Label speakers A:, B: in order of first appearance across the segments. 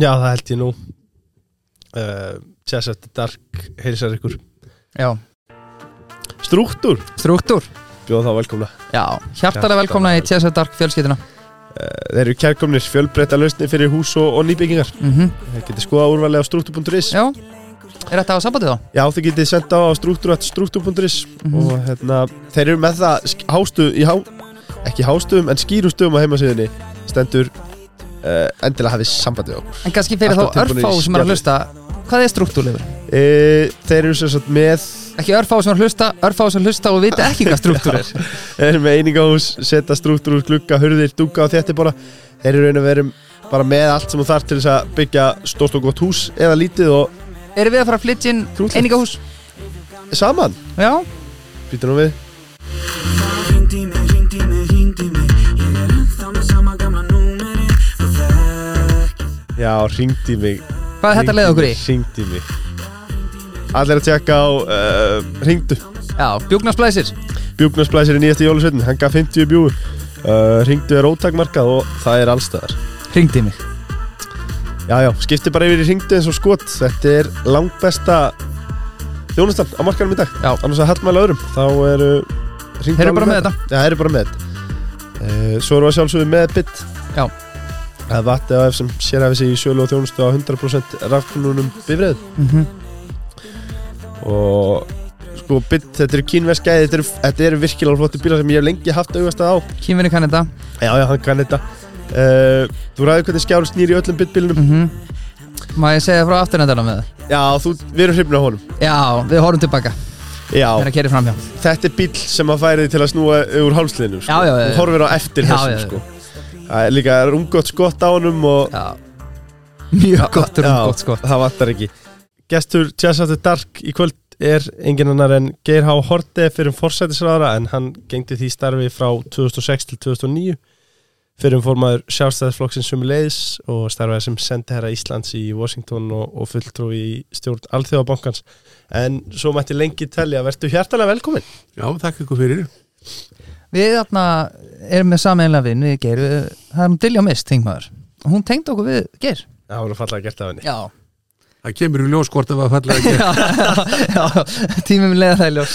A: Já, það held ég nú. Uh, Chess After Dark heilsar ykkur.
B: Já,
A: Struktúr,
B: struktúr.
A: Bjóða þá velkomna.
B: Já, hjartalega velkomna í TSF Dark fjölskylduna.
A: Uh, Þeir eru kærkomnir fjölbreyta lausni fyrir hús og, og nýbyggingar.
B: Mm
A: Þeir getið skoða úrvalið á struktúr.is
B: Já, er þetta á sambandi þá?
A: Já, þið getið senda á struktúr.is
B: Mhm.
A: og hérna, þeir eru með það hástu, há, ekki hástöðum en skýrustöðum á heimasíðunni stendur uh, endilega hafið sambandið okkur.
B: En kannski fyrir
A: Alltaf
B: þá
A: tilbúin í
B: örfá sem er að hlusta Hvað er struktúrlefur?
A: uh, Þeir eru sem sagt með
B: Ekki örfá sem er að hlusta, örfá sem hlusta og vita ekki hvað struktúr er.
A: Þeir eru með einingahús, setja struktúr úr glugga, hurðir, dúka og þéttibóla Þeir eru raun og verum bara með allt sem þú þarf til þess að byggja stórt og gott hús eða lítið og
B: Erum við að fara að flytja inn
A: Krútlegt.
B: einingahús?
A: saman?
B: Já,
A: Býtur nú við Já, ringdi mig.
B: Hvað er þetta leið okkur í?
A: Ringdi mig. Allir að tjekka á uh, ringdu
B: Já, bjúknarsblæsir
A: Bjúknarsblæsir í nýjast í jólusveitin, hann gaf 50 bjúu uh, Ringdu er ótakmarkað og það er allstæðar
B: Ringdi mig.
A: Já, já, skipti bara yfir í ringdu eins og skot. Þetta er langbesta þjónustan á markanum í dag.
B: Já.
A: Annars að hallmæla öðrum Þá eru
B: Þeir eru bara með þetta.
A: Já, þeir eru bara með þetta. Uh, Svo erum við að sjálfsögðu með bit.
B: Já.
A: Það er vatni á F sem sér hefði sig í sjölu og þjónustu á 100% rafknunum bifrið
B: Mhm.
A: og sko bit, þetta eru kínverskæði þetta eru, þetta eru virkilega flottu bílar sem ég hef lengi haft augast á.
B: Kýmvinni kann þetta
A: Já, já, hann kann þetta uh, Þú ræður hvernig skjáru snýr í öllum bitbílunum
B: mm Má ég segja frá afturhendarna með það?
A: Já, þú, við erum hrifnir á honum.
B: Já, við horfum tilbaka.
A: Já,
B: að
A: þetta er bíl sem að færi til að snúa úr hálsliðinu sko. Þú horfir á eftir þessum
B: já, já.
A: sko Það er líka rungott skott á honum og
B: Já. Mjög gott og
A: Já,
B: gott sko
A: Það vantar ekki. Gestur Jazz After Dark í kvöld er engin annar en Geir H. Horte fyrir forsætisraðara en hann gengdi því starfi frá 2006 til 2009 fyrir um formaður sjálfstæðisflokksins sem leiðis og starfaði sem sendiherra Íslands í Washington og, og fulltrúi í stjórn Alþjóðabankans. En svo mætti lengi telja, verðstu hjartalega velkomin.
C: Já, þakka ykkur fyrir.
B: Við þarna erum með sameinlega vinn við Geir við, Það er um Dilja Mist, þingmaður Hún tengd okkur við Geir
A: Það voru fallega gert af henni
B: Já
C: Það kemur í ljós hvort það var fallega að gera.
B: Já, tímum leiða það í ljós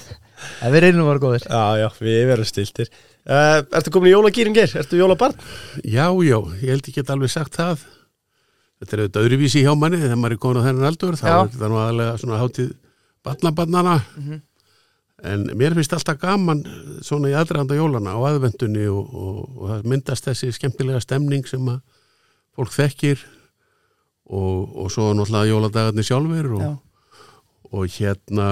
B: En við reynum að vera góðir
A: Já, já, við verðum stiltir uh, Ertu komin í jólagýrin Geir? Ertu jólabarn?
C: Já, já, ég held ekki alveg sagt það. Þetta er auðvitað öðruvísi hjá manni þegar maður er komin á þennan aldur. Þá
B: Já.
C: er þetta nú aðalega svona hátíð barnabannana. En mér finnst alltaf gaman svona í aðranda jólana og aðvendunni og, og, og það myndast þessi skemmtilega stemning sem að fólk þekkir og, og svo náttúrulega jóladagarnir sjálfur og, hérna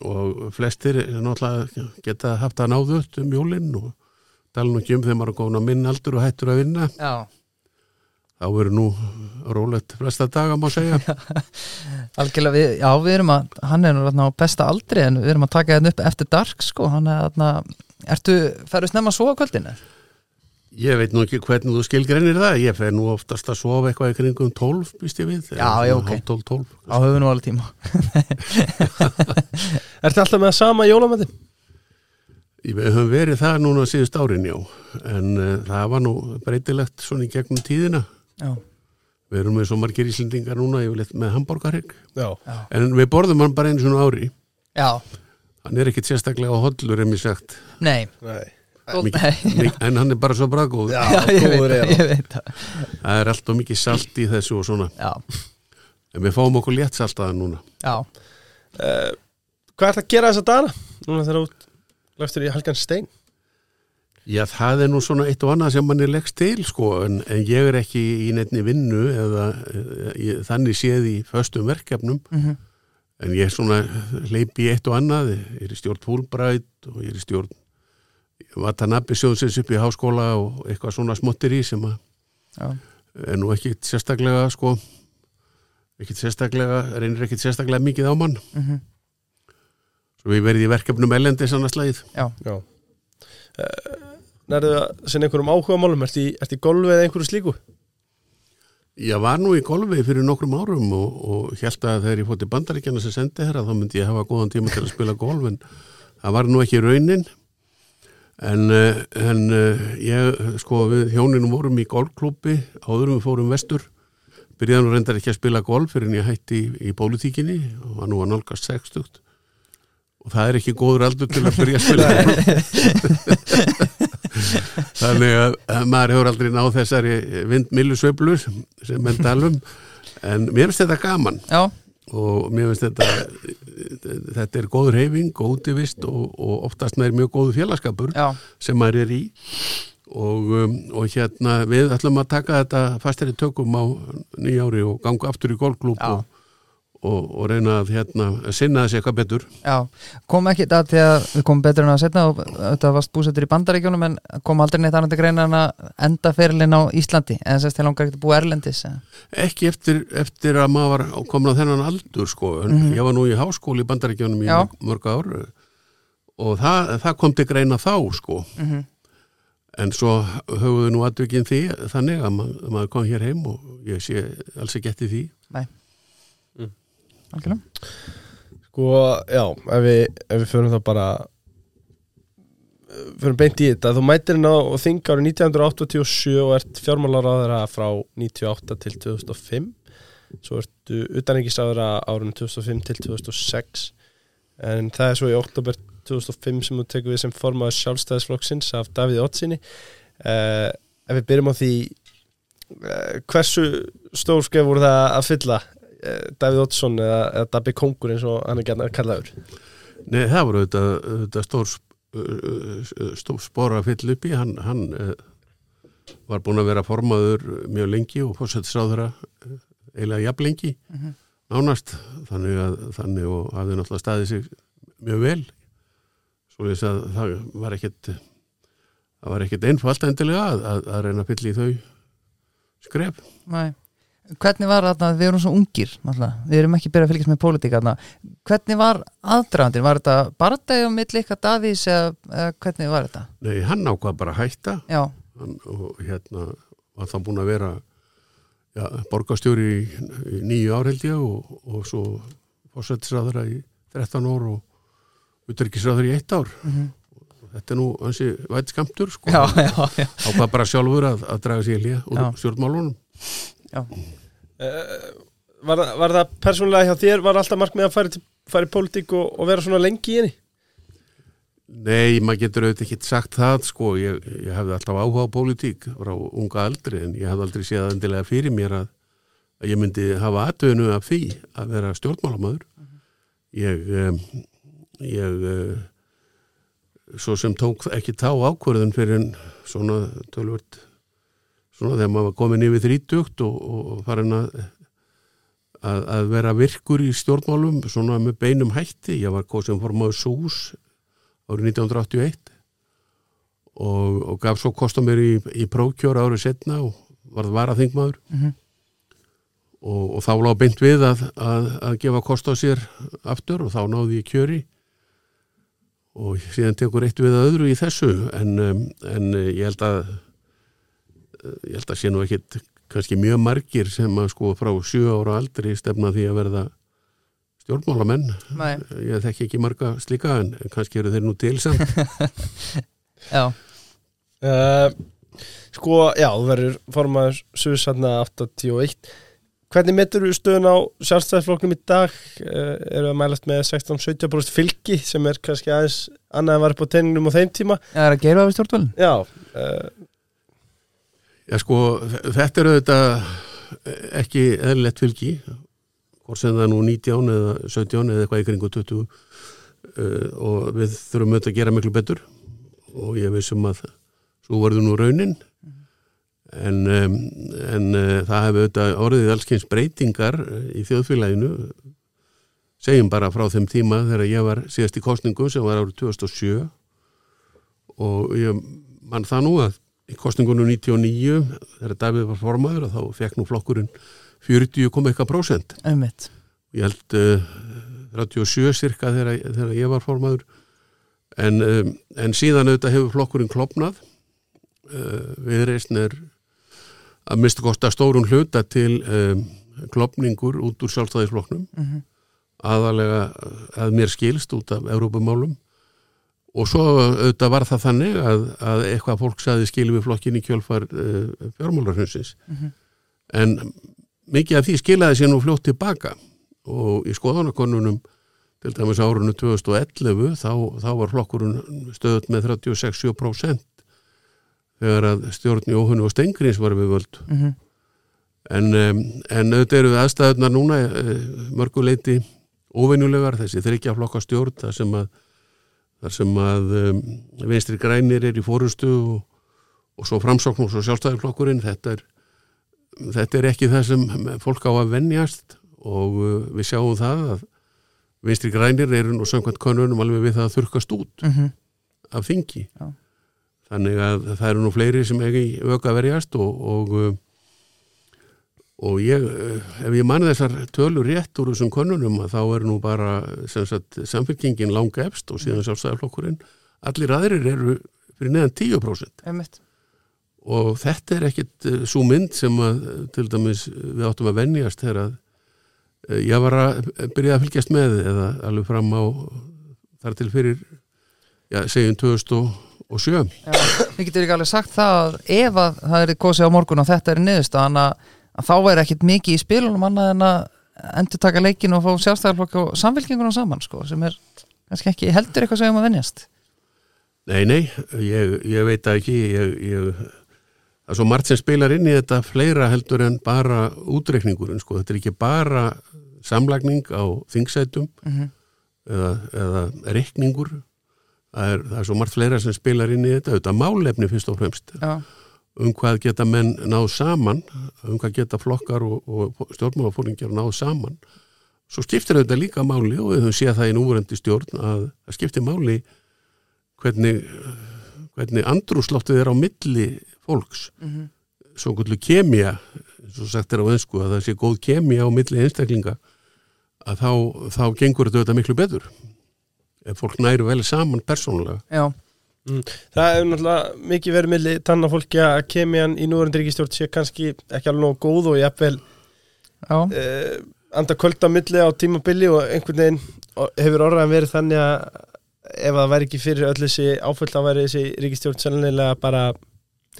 C: og flestir náttúrulega geta haft það náðut um jólinn og tala nú ekki um þegar maður er góðan að minn aldur og hættur að vinna.
B: Já.
C: Þá verður nú rólegt flesta daga má segja
B: Algjörlega við, já við erum að hann er nú besta aldri en við erum að taka hérna upp eftir dark sko, hann er þarna Ertu, ferðu snemma að sofa kvöldinu?
C: ég veit nú ekki hvernig þú skilgreinir það ég fer nú oftast að sofa eitthvað í kringum 12 býst ég við
B: Já, já, ok.
C: 12, 12.
B: Á höfum nú alveg tíma
A: Ertu alltaf með sama jólamæti?
C: Við höfum verið það núna síðust árin já en uh, það var nú breytilegt svona í gegnum tíðina
B: Já,
C: við erum með svo margir íslendingar núna yfirleitt með hambúrgarhygg
A: Já.
C: En við borðum hann bara einu svona ári.
B: Já,
C: hann er ekkit sérstaklega hollur en mér sagt.
B: Nei,
A: Nei.
C: Mikið-
B: nei.
C: Mik- en hann er bara svo bragóð
A: Já,
B: já ég, veit,
A: góður er
B: það,
A: hann.
B: ég veit það.
C: Það er alltaf mikið salt í þessu og svona.
B: Já,
C: en við fáum okkur létt saltaða núna.
B: Já,
A: uh, Hvað ert að gera þessa dana? Núna þegar þú löftur í Helgan Stein
C: já það er nú svona eitt og annað sem mann er leggst til sko en, en ég er ekki í nefni vinnu eða e, ég, þannig séð í föstum verkefnum.
B: Mhm.
C: en ég er svona leipi í eitt og annað ég er í stjórn Fúlbrætt og ég er í stjórn Vatanabi sjóðsins upp í háskóla og eitthvað svona smottir í sem að
B: já,
C: er nú ekki sérstaklega sko ekki sérstaklega, reynir ekki sérstaklega mikið á mann.
B: Mhm,
C: svo við verðum í verkefnum ellendis annars lagið
B: já.
A: Já. Uh, Nærðu að sinna einhverjum áhuga málum í, ert í golfi eða einhverju slíku?
C: Ég var nú í golfi fyrir nokkrum árum og, og held að þegar ég fótti bandaríkjana sem sendi herra þá myndi ég hafa góðan tíma til að spila golf en það var nú ekki raunin. En, eh, en eh, ég sko við hjóninum vorum í golfklúbi áður en við fórum vestur. Byrjaði nú reyndar ekki að spila golf fyrir en ég hætti í, í pólitíkinni og var nú að nálgast 60 og það er ekki góður aldur til að byrja að spila golf þannig að, að maður hefur aldrei náð þessari vindmilu sveiflu sem menn talum en mér finnst þetta gaman.
B: Já,
C: og mér finnst þetta þetta er góður heifing, góð útivist og, og oftast með mjög góðu félagskapur
B: já,
C: sem maður er í. Og, um, og hérna við ætlum að taka þetta fastari tökum á nýjári og ganga aftur í golfklúb og, og, og reyna að hérna sinna þessi eitthvað betur.
B: Já Kom ekki það til að við komum betur en að setna og þetta varst búsettur í bandaríkjónum en kom aldrei neitt annað til greina en að enda fyrirlin á Íslandi en þess að þér langar ekki að búa Erlendis
C: ekki eftir, eftir að maður var komin á þennan aldur sko. En ég var nú í háskóli í bandaríkjónum í
B: Já.
C: mörg, ár og það, það kom til greina þá sko.
B: Mhm.
C: en svo við nú aðtökin því þannig að maður, að maður kom hér heim og ég sé alls ekki eftir því
B: Algjörlega.
A: Sko, já, ef við, ef við förum þá bara förum beint í þetta. Þú mætir inn á þing árið 1987 og ert fjármálaráðara frá 98 til 2005 svo ertu utanengisáðara árið 2005 til 2006 en það er svo í oktober 2005 sem þú tekur við sem formaður sjálfstæðisflokksins af Davíð Ottsinni uh, ef við byrjum á því uh, hversu stór skef voru það að fylla Davíð Ottsson eða, eða Dabbi Kongur eins og hann er gætna að kallaður?
C: Nei, það voru auðvitað, auðvitað stór, uh, stór spóra að fylla upp í. Hann, hann uh, var búin að vera formaður mjög lengi og fórsettisráðura uh, eiginlega jafn lengi
B: Mhm.
C: nánast. Þannig að þannig og hafði náttúrulega staðið sig mjög vel. Svo leys að það var ekkit það var ekkit einfalt endilega að, að, að reyna að fylla í þau skref.
B: Nei. Hvernig var þarna, við erum svo ungir náttúrulega. við erum ekki byrjað að fylgjast með pólitík þarna. hvernig var aðdragandinn var þetta bardagi á milli ykkar Davís eða, eða hvernig var þetta?
C: Nei, hann ákvað bara að hætta hann, og hérna var það búin að vera ja, borgarstjóri í, í nýju ár held ég og, og svo fórsættisráðara í 13 ár og utryggisráðara í eitt ár þetta er nú hansi vætt skamtur sko. ákvað bara sjálfur að, að draga sér hlýja úr
B: Já.
C: Stjórnmálunum
A: var, var það persónulega hjá þér var alltaf markmið að fara, til, fara í pólitík og, og vera svona lengi í henni?
C: Nei, maður getur auðvitað ekki sagt það sko, ég, ég hefði alltaf áhuga á pólitík frá unga aldri en ég hefði aldrei séð endilega fyrir mér að, að ég myndi hafa aðtöðinu af því að vera stjórnmálamæður ég um, ég uh, svo sem tók ekki tá ákvörðun fyrir svona tölvört svona þegar maður var komin yfir þrítugt og, og farin að, að að vera virkur í stjórnmálum svona með beinum hætti. Ég var hvað sem formaður sús árið 1981 og, og gaf svo kost á mér í, í prókjóra árið setna og varð varaþingmaður.
B: Mhm.
C: og, og þá lág beint við að, að, að gefa kost á sér aftur og þá náði ég kjöri. Og síðan tekur eitt við að öðru í þessu en, um, en uh, ég held að ég held að sé nú ekkit kannski mjög margir sem að sko frá sjö ára aldri stefna því að verða stjórnmálamenn.
B: Nei,
C: ég þekki ekki marga slíka en kannski eru þeir nú til samt.
B: Já,
A: uh, sko, já, þú verður formaður Suðsarna 81 hvernig metur þú stöðun á sjálfstæðisflokknum í dag? Uh, eru að mælast með 16-17% fylgi sem er kannski aðeins annað en var upp á teiningnum á þeim tíma?
B: Það er að gera við stjórnvölin
A: já, uh,
C: Já sko, þetta er auðvitað ekki eðlilegt fylgi hvort sem það er nú 19 eða 17 eða eitthvað í kringu 20 uh, og við þurfum auðvitað að gera miklu betur og ég vissum að svo verður nú raunin. En, um, en uh, það hefur auðvitað orðið allskyns breytingar í þjóðfélaginu. Segjum bara frá þeim tíma þegar ég var síðast í kostningu sem var árið 2007 og ég mann það nú að í kostningunum 99 þegar Davíð var formaður að þá fekk nú flokkurinn 40 kom eitthvað prósent.
B: Einmitt.
C: ég held uh, 37 cirka þegar, þegar ég var formaður. En, um, en síðan auðvitað hefur flokkurinn klopnað uh, viðreisn er að mista kosta stórun hluta til um, klopningur út úr sjálfstæðisflokknum.
B: Mhm.
C: aðalega að mér skilst út af Európumálum og svo auðvitað var það þannig að, að eitthvað fólk saði skil við flokkin í kjölfar uh, fjármálarhundsins
B: Mhm.
C: en mikið af því skilaði sér nú fljótt tilbaka og í skoðanakonunum til dæmis árunnu 2011 þá, þá var flokkurinn stöðut með 36-7% þegar að stjórn Jóhannu og Stengrins var við völd
B: Mhm.
C: en, um, en auðvitað eru við aðstæðunar núna uh, mörguleiti óvenjulegar þessi þryggja flokka stjórn þar sem að, þar sem að um, vinstri grænir er í fórustu og, og svo framsókn og svo sjálfstæðarflokkurinn þetta er, þetta er ekki það sem fólk á að venjast og uh, við sjáum það að vinstri grænir eru nú samkvæmt konunum alveg við það að þurkast út
B: Mhm.
C: af þingi
B: Já.
C: þannig að það eru nú fleiri sem ekki auka verjast og og, uh, og ég uh, ef ég manni þessar tölur rétt úr þessum konunum að þá er nú bara sem sagt, samfélkingin langa efst og síðan sjálfstæðarflokkurinn allir aðrir eru fyrir neðan 10%
B: Einmitt.
C: og þetta er ekkit uh, svo mynd sem að til dæmis við áttum að venjast þegar að uh, ég var að byrja að fylgjast með eða alveg fram á þar til fyrir já, segjum 2007
B: Já, við getum ekki alveg sagt það að ef að það er kosið á morgun og þetta er niðurstaðan að, að þá er ekkit mikið í spilunum annað en að endur taka leikin og fá sjálfstæðarflokk og samfélkingunum saman sko, sem er kannski ekki heldur eitthvað sem að venjast.
C: Nei, nei, ég, ég veit það ekki ég, ég, það er svo margt sem spilar inn í þetta fleira heldur en bara útreikningurinn, sko, þetta er ekki bara samlagning á þingsætum
B: Mhm.
C: eða, eða reikningur það er, það er svo margt fleira sem spilar inn í þetta auðvitað málefni fyrst og fremst.
B: Já,
C: um hvað geta menn náð saman um hvað geta flokkar og, og stjórnmálafóringjar náð saman svo skiptir þetta líka máli og við höfum séð það í núverendi stjórn að það skiptir máli hvernig, hvernig andrúsloftið er á milli fólks.
B: Mhm.
C: svo gullu kemja og sagt er á önsku að það sé góð kemja á milli einstaklinga að þá, þá gengur þetta auðvitað miklu betur ef fólk næru vel saman persónulega.
B: Já,
A: Það hefur náttúrulega mikið verið milli tanna fólki að kemian í núverandi ríkistjórn sé kannski ekki alveg nógu góð og jafnvel
B: já,
A: uh, anda kvölda milli á tímabili og einhvern veginn hefur orðan verið þannig að ef það væri ekki fyrir öll þessi áföll þá væri þessi ríkistjórn sannlega bara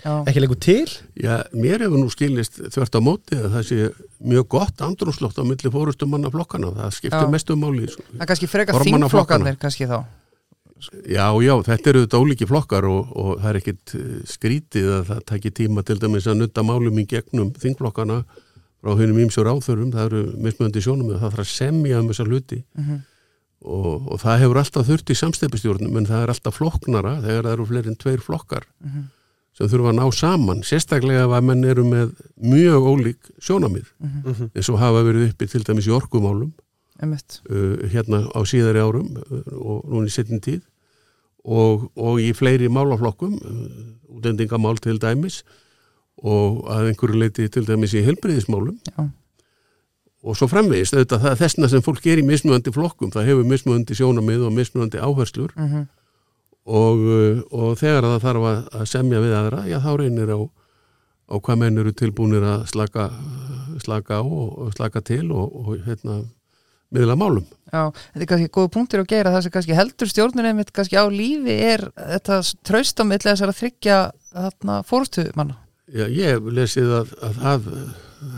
B: já,
A: ekki leikur til.
C: Já, mér hefur nú skilist þvert á móti að það sé mjög gott andrúsloft á milli fórustumanna flokkana, það skiptir
B: Já.
C: mestu máli sko.
B: það er kannski frekar
C: Formanna
B: þingflokkarnir kannski þá
C: Já, já, þetta eru þetta ólíki flokkar og, og það er ekkit eh, skrítið að það taki tíma til dæmis að nutta málum í gegnum þingflokkana frá hennum ímsur áþörum, það eru mismöndi sjónum það þarf að semja um þessa hluti
B: Mhm.
C: og, og það hefur alltaf þurft í samstefnstjórnum en það er alltaf flokknara þegar það eru fleiri en tveir flokkar
B: Mhm.
C: sem þurfa að ná saman, sérstaklega ef að menn eru með mjög ólík sjónamið
B: Mhm.
C: eins og hafa verið uppi til dæmis í orkumálum. Uh, hérna á síðari árum uh, og núna í setjum tíð. Og, og í fleiri málaflokkum uh, útendingamál til dæmis og að einhverju leiti til dæmis í helbriðismálum
B: Já.
C: og svo framvegist auðvitað það er þessna sem fólk er í mismunandi flokkum. Það hefur mismunandi sjónamið og mismunandi áherslur.
B: Mhm.
C: og, uh, og þegar það þarf að, semja við aðra, já þá reynir á, á hvað menn eru tilbúnir að slaka, slaka á og, og slaka til og, og hérna miðla málum.
B: Já, þetta er kannski góð punktur að gera það sem kannski heldur stjórnir einmitt kannski á lífi er þetta tröst á milli þessar að þryggja þarna fórstu manna
C: Já, ég hef lesið að, að það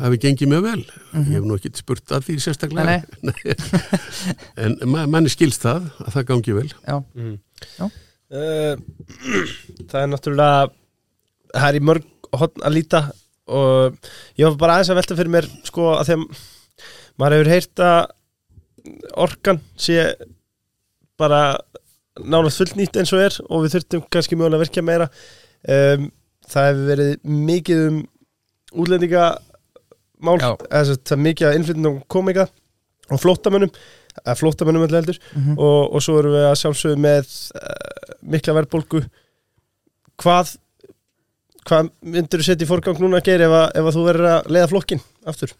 C: hafi gengið mjög vel. Ég hef nú ekki spurt að því sérstaklega.
B: Nei,
C: en ma manni skilst það að það gangi vel.
B: Já,
A: Uh, það er náttúrulega það er í mörg hotn að líta og ég var bara aðeins að velta fyrir mér sko að þeim maður hefur heyrt að orkan sé bara nánast fullnýtt eins og er og við þurftum kannski mögulega að virkja meira um, það hefur verið mikið um útlendingamál
B: Já.
A: eða sem sagt, það er mikið að innflytjum komika og flóttamönnum að flóttamönnum öllu heldur
B: Mhm.
A: og, og svo erum við að sjálfsögðu með uh, mikla verðbólgu hvað hvað myndir þú setja í forgang núna að gera ef, að, ef að þú verður að leiða flokkin aftur?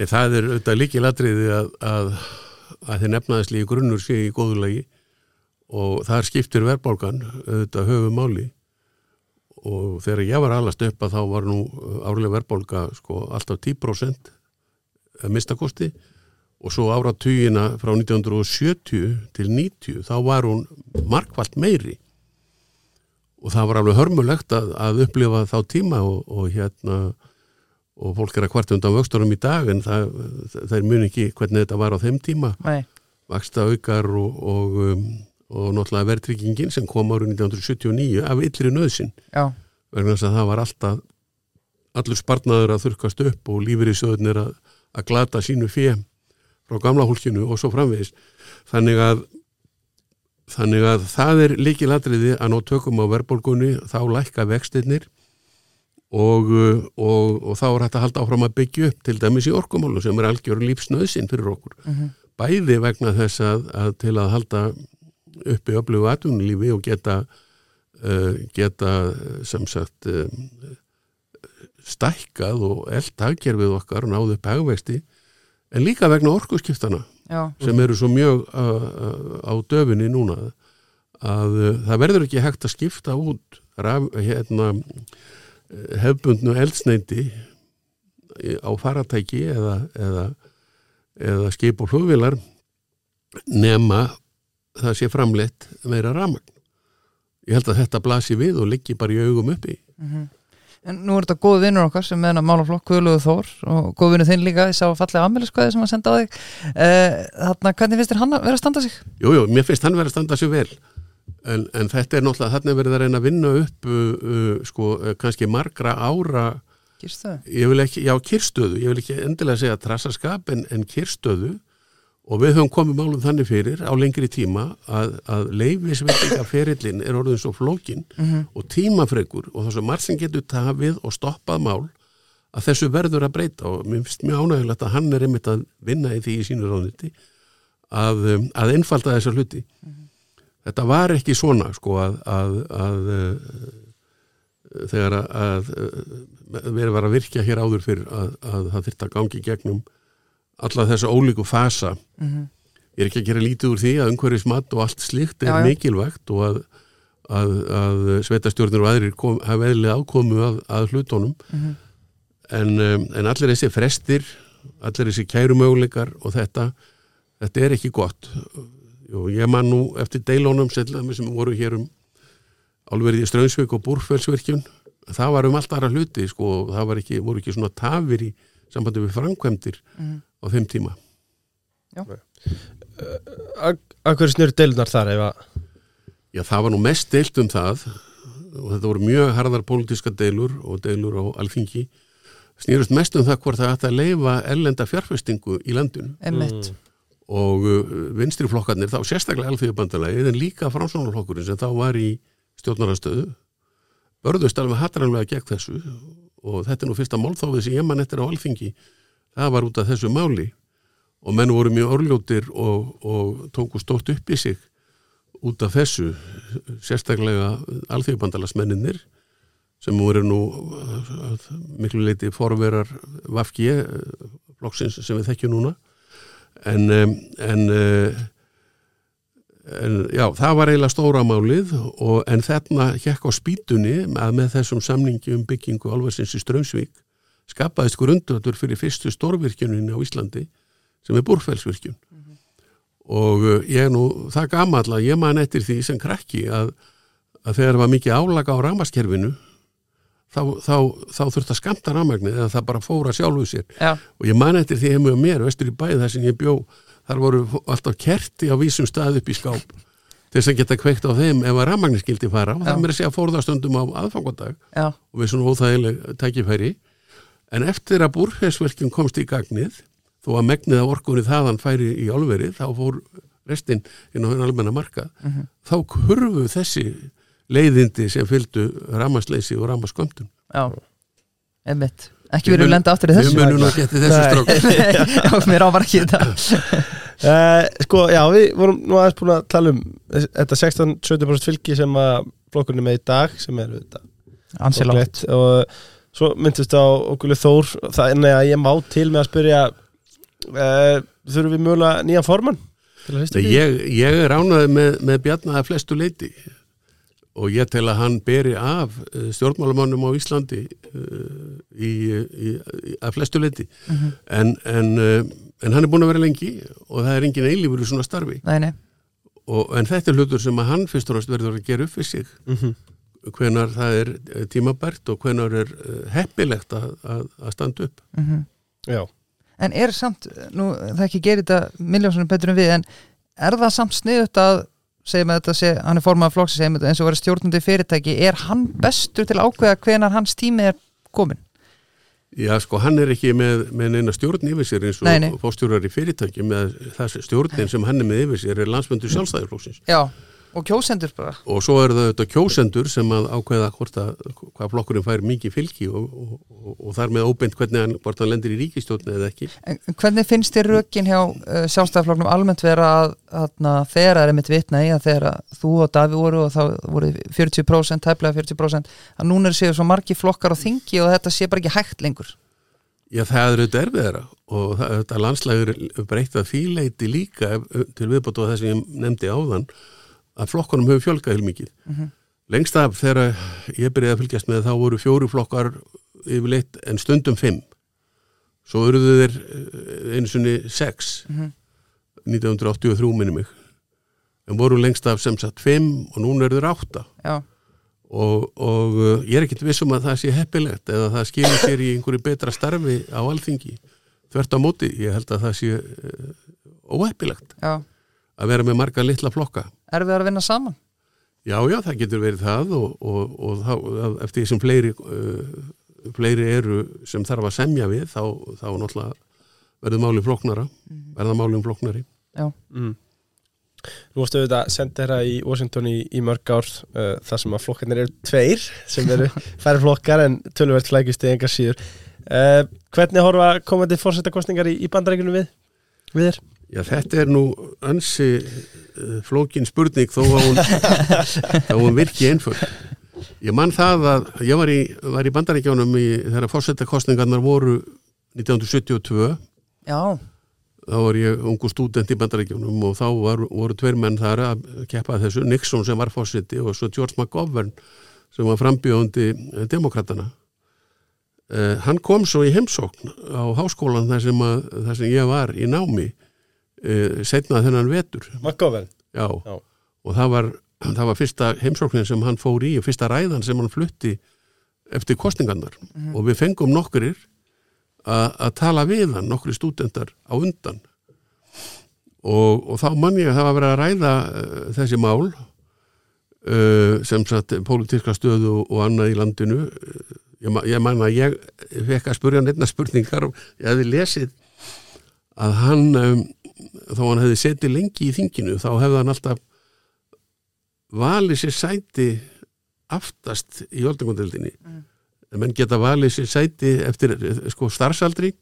C: Nei, það er auðvitað líkil atriði að, að, að þið nefnaðislegi grunnur sé í góðulegi og þar skiptir verðbólgan auðvitað höfu máli. Og þegar ég var alast upp að þá var nú árlega verðbólga sko alltaf 10% að mista kosti og svo áratugina frá 1970 til 90 þá var hún markvallt meiri. Og það var alveg hörmulegt að, að upplifa þá tíma og, og hérna og fólk er að kvart undan vöxtunum í dag en það, það mun ekki hvernig þetta var á þeim tíma.
B: Nei,
C: vaksta aukar og, og, um, og náttúrulega verðtryggingin sem kom árið 1979 af yllri nöðsin vegna þess að það var alltaf allur sparnaður að þurkast upp og lífur í söðunir að, að glata sínu fjö frá gamla hólkinu og svo framvegis. Þannig að þannig að það er líkilatriði að ná tökum á verðbólgunni þá lækka vextinnir og, uh, og, og þá er hægt að halda áfram að byggja upp til dæmis í orkumálu sem er algjör lífsnöðsinn fyrir okkur. Bæði vegna þess að, að til að halda uppi öflugu atvinnulífi og geta uh, geta uh, sem sagt uh, stækkað og eld hagkerfið okkar og náðu upp hagvexti en líka vegna orkuskiptana
B: já,
C: sem eru svo mjög uh, uh, á döfinni núna að uh, það verður ekki hægt að skipta út raf, hérna, uh, hefbundnu eldsneiti á faratæki eða, eða, eða skip og flugvilar nema það sé framleitt meira ramagn. Ég held að þetta blasi við og liggi bara í augum uppi.
B: En nú er þetta góð vinnur okkar sem er að málaflokk Guðluðu Þór og góð vinnur þinn líka, ég sá fallega ammæliskvæði sem að senda á þig uh, Þarna, hvernig finnst þér hann að vera að standa sig?
C: Jú, jú, mér finnst hann verið að standa sig vel en, en þetta er náttúrulega, þarna er verið að reyna að vinna upp uh, uh, sko, uh, kannski margra ára
B: Gýrst þau?
C: ég vil ekki, já, kyrstöðu, ég vil ekki endilega segja trassaskap en, en kyrstöðu og við höfum komið málum þannig fyrir á lengri tíma að, að leifisveitinga ferillin er orðin svo flókin og tímafregur og það sem margt sem getur tafið og stoppað mál að þessu verður að breyta. Og mér finnst mjög ánægilegt að hann er einmitt að vinna í því í sínu ráðniti að, um, að einfalda þessa hluti þetta var ekki svona sko að, að, að uh, þegar að, uh, verið var að virkja hér áður fyrir að, að það þyrfti að gangi gegnum alla þessa ólíku fasa. Ég er ekki að gera lítið úr því að umhverfismat og allt slíkt er
B: Já,
C: mikilvægt og að, að, að sveitastjórnir og aðrir kom, hafa eðlilega ákomu að, að hlutunum. En, um, en allir þessi frestir allir þessi kærumöguleikar og þetta þetta er ekki gott og ég man nú eftir deilónum sem sem voru hér um álverið í Strömsvík og Búrfellsvirkjun. Það var um allt aðra hluti sko, það var ekki, voru ekki svona tafir í sambandi við framkvæmdir á þeim tíma.
A: Að hverju snurðu deilunar þar ef að
C: Já, það var nú mest deilt um það og þetta voru mjög harðar pólitíska deilur og deilur á alþingi. Snýrust mest um það hvort það ætti að leifa ellenda fjárfestingu í landinu.
B: Emmitt
C: og uh, vinstri flokkarnir þá sérstaklega alþjóðbandalagi en líka framsvonarflokkurinn sem þá var í stjórnarastöðu börðust alveg hatranlega gegn þessu og þetta er nú fyrsta málþófið sem ég mann eftir á alþingi. Það var út af þessu máli og menn voru mjög orljótir og, og tóku stórt upp í sig út af þessu sérstaklega alþjóðbandalasmenninir sem voru nú uh, miklu leiti forverar Vafki flokksins sem við þekkjum núna en, en, uh, en já, það var eiginlega stóra málið og, en þarna hjekk á spýtunni að með þessum samningi um byggingu alversins í Strömsvík skapaðist grundvöldur fyrir fyrstu stórvirkjunin á Íslandi sem er Búrfellsvirkjun. Og uh, ég nú það gamall að ég man eftir því sem krakki að, að þegar var mikið álaga á ramaskerfinu þá, þá, þá þurfti að skamta ramagnið eða það bara fóra sjálfu sér.
B: Já,
C: og ég man eftir því heim og mér vestur í bæði þar sem ég bjó þar voru alltaf kerti á vísum stað upp í skáp til þess að geta kveikt á þeim ef að rafmagnir skildi fara. Og það mér að segja fórðastundum á aðfangadag
B: já,
C: og við svona óþægileg tækifæri. En eftir að búrfesverkjum komst í gagnið þó að megnið af orkunni þaðan færi í álverið þá fór restinn inn á henni almenna markað. Þá kurfu þessi leiðindi sem fylgdu ramasleysi og ramaskömmtun
B: já Emmitt Ekki verið að lenda aftur í þessu.
C: Við munum nú geti þessu strók
B: Já, mér ávar ekki þetta.
A: Uh, sko, já, við vorum nú aðeins búin að tala um þetta 16-17% fylgi sem að flokkurinn er með í dag sem er þetta
B: Ansi lágt
A: og svo myndist á okkur Þór er að ég má til með að spyrja uh, þurfum við mögulega nýjan formann til að fyrsta
C: ég, ég er ánaði með, með Bjarna að flestu leiti og ég tel að hann beri af eh, stjórnmálamannum á Íslandi uh, í, í, í, að flestu leiti en, en, uh, en hann er búin að vera lengi og það er engin eilífur í svona starfi.
B: Nei, nei,
C: og, en þetta er hlutur sem að hann fyrst og næst verður að gera upp við sig.
A: Mhm.
C: hvenar það er tímabært og hvenar er heppilegt að, að, að standa upp.
B: Mm
A: Já,
B: En er samt, nú það ekki gerir þetta miljónsunum betur en við, en er það samt sniðut að segjum að þetta sé, hann er formað flokks segjum þetta eins og verið stjórnandi fyrirtæki er hann bestur til ákveða hvenar hans tími er komin?
C: Já, sko, hann er ekki með, með neina stjórn yfir sér eins og
B: Nei, nei.
C: fórstjórar í fyrirtæki með stjórnin sem hann er með yfir sér er landsmöndu sjálfstæðarflóksins
B: Já, og kjósendur bara.
C: Og svo eru það auðvitað kjósendur sem að ákveða hvort að hvað flokkurinn fær mikið fylgi og, og, og, og þar með óbeint hvernig hann, hvort hann lendir í ríkistjórni eða ekki.
B: En hvernig finnst þér rökin hjá uh, sjálfstæðarflokknum almennt vera að, að það er mitt vitna í að þegar að þú og Daví voru og þá voru 40% tæplega 40% að núna er séu svo margi flokkar á þingi og þetta sé bara ekki hægt lengur?
C: Já, það er auðvitað erfiðara og það, þetta landslægur breytt að fíleiti líka til viðbót og það sem ég nefndi áðan að flokkunum hefur fjölgað heil mikið. Lengst af þegar ég byrjaði að fylgjast með þá voru fjóru flokkar yfirleitt en stundum fimm. Svo eruðu þeir eh, einu sinni sex, 1983 minni mig. En voru lengst af sem sagt fimm og núna eru þeir átta.
B: Já,
C: og, og uh, ég er ekkert vissum að það sé heppilegt eða það skilur sér í einhverju betra starfi á alþingi. Þvert á móti, ég held að það sé uh, óheppilegt
B: já,
C: að vera með marga litla flokka
B: er við að vinna saman?
C: já, já, það getur verið það og, og, og þá, að- eftir því sem fleiri uh, fleiri eru sem þarf að semja við þá, þá náttúrulega verður máli floknara verða máli floknari
B: Já,
A: mm. Nú varstu auðvitað sendera í Washington í, í mörg ár uh, þar sem að flokkarnir eru tveir sem eru færri flokkar en tölvöld flækjust í engar síður uh, Hvernig horfa komandi fórsetakostningar í, í bandarækjunum við? Við þér?
C: Já, þetta er nú ansi uh, flókin spurning þó að hún, hún virki einföld. Ég mann það að ég var í, var í bandaríkjónum í, þegar fórsetakostningarnar voru 1972
B: já,
C: þá var ég ungu stúdent í bandaríkjónum og þá var, voru tveir menn þar að keppa þessu, Nixon sem var fórseti og svo George McGovern sem var frambjóðandi eh, demokratana uh, hann kom svo í heimsókn á háskólan þar sem, að, þar sem ég var í námi uh, setna þennan vetur. Já. og það var, það var fyrsta heimsóknin sem hann fór í og fyrsta ræðan sem hann flutti eftir kostningarnar og við fengum nokkurir að að tala við hann, nokkri stúdendar á undan. Og, og þá mann ég að það var verið að ræða uh, þessi mál uh, sem satt pólitíska stöðu og, annað í landinu. Ég, ég man að ég fekk að spurja nefna spurningar og ég hefði lesið að hann um, þó hann hefði setið lengi í þinginu þá hefði hann alltaf valið sér sæti aftast í öldungundeldinni mm. menn geta valið sér sæti eftir sko starfsaldri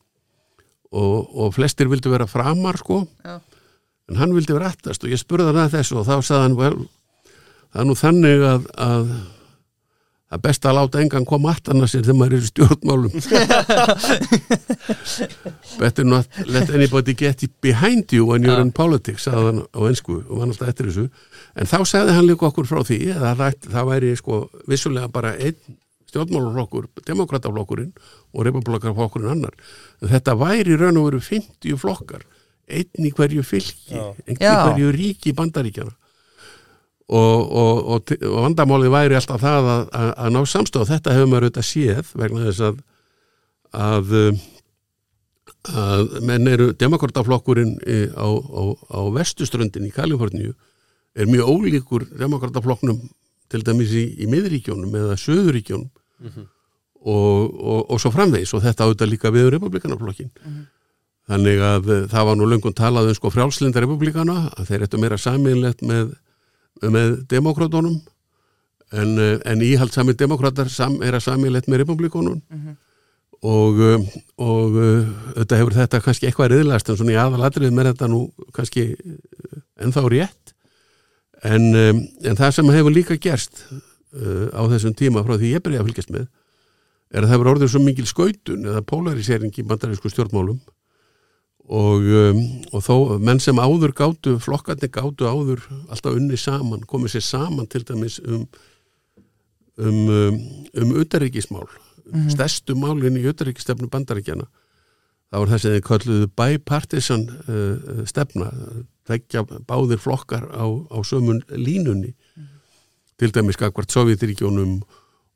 C: og, og flestir vildu vera framar sko
B: Já.
C: en hann vildi vera aftast og ég spurði hann að þessu og þá sagði hann vel, það er nú þannig að, að að best að láta engan koma aftan að sér þegar maður er í stjórnmálum. Better not let anybody get behind you when you're in politics sagði hann á ensku og var alltaf eftir þessu. En þá sagði hann líka okkur frá því að það, það væri sko vissulega bara einn stjórnmálaflokkur, demokrataflokkurinn og republikaflokkurinn annar. En þetta væri í raun og veru 50 flokkar einn í hverju fylki einn í hverju ríki bandaríkjana og, og, og, og vandamálið væri alltaf það að, að, að ná samstöð og þetta hefur maður auðvitað séð vegna þess að að, um, að menn eru demokrataflokkurinn í- á, á, á vestuströndin í Kaliforníu er mjög ólíkur demokrataflokknum til dæmis í, í miðríkjónum eða söðuríkjónum og, og, og svo framvegis. Og þetta auðvitað líka við republikanaflokkin þannig að eh, það var nú löngun talað um sko frjálslinda republikana að þeir ættu meira saminlegt með, með demokratunum en, eh, en íhaldsamir demokrater sam, er að saminlegt með republikunum og, um, og uh, þetta hefur þetta kannski eitthvað riðlast en svona í aðalatrið með þetta nú kannski ennþá rétt. En, en það sem hefur líka gerst á þessum tíma frá því ég byrja að fylgjast með er að það hefur orðið svo mikil skautun eða polarisering í bandarísku stjórnmálum og, um, og þó menn sem áður gátu, flokkarnir gátu áður alltaf unni saman, komið sér saman til dæmis um um, um, um utaríkismál stærstu málin í utaríkistefnu bandaríkjana það var það sem þið kölluðu bipartisan uh, stefna. Þekkja báðir flokkar á, á sömun línunni. Til dæmis skakvart Sovjetiríkjónum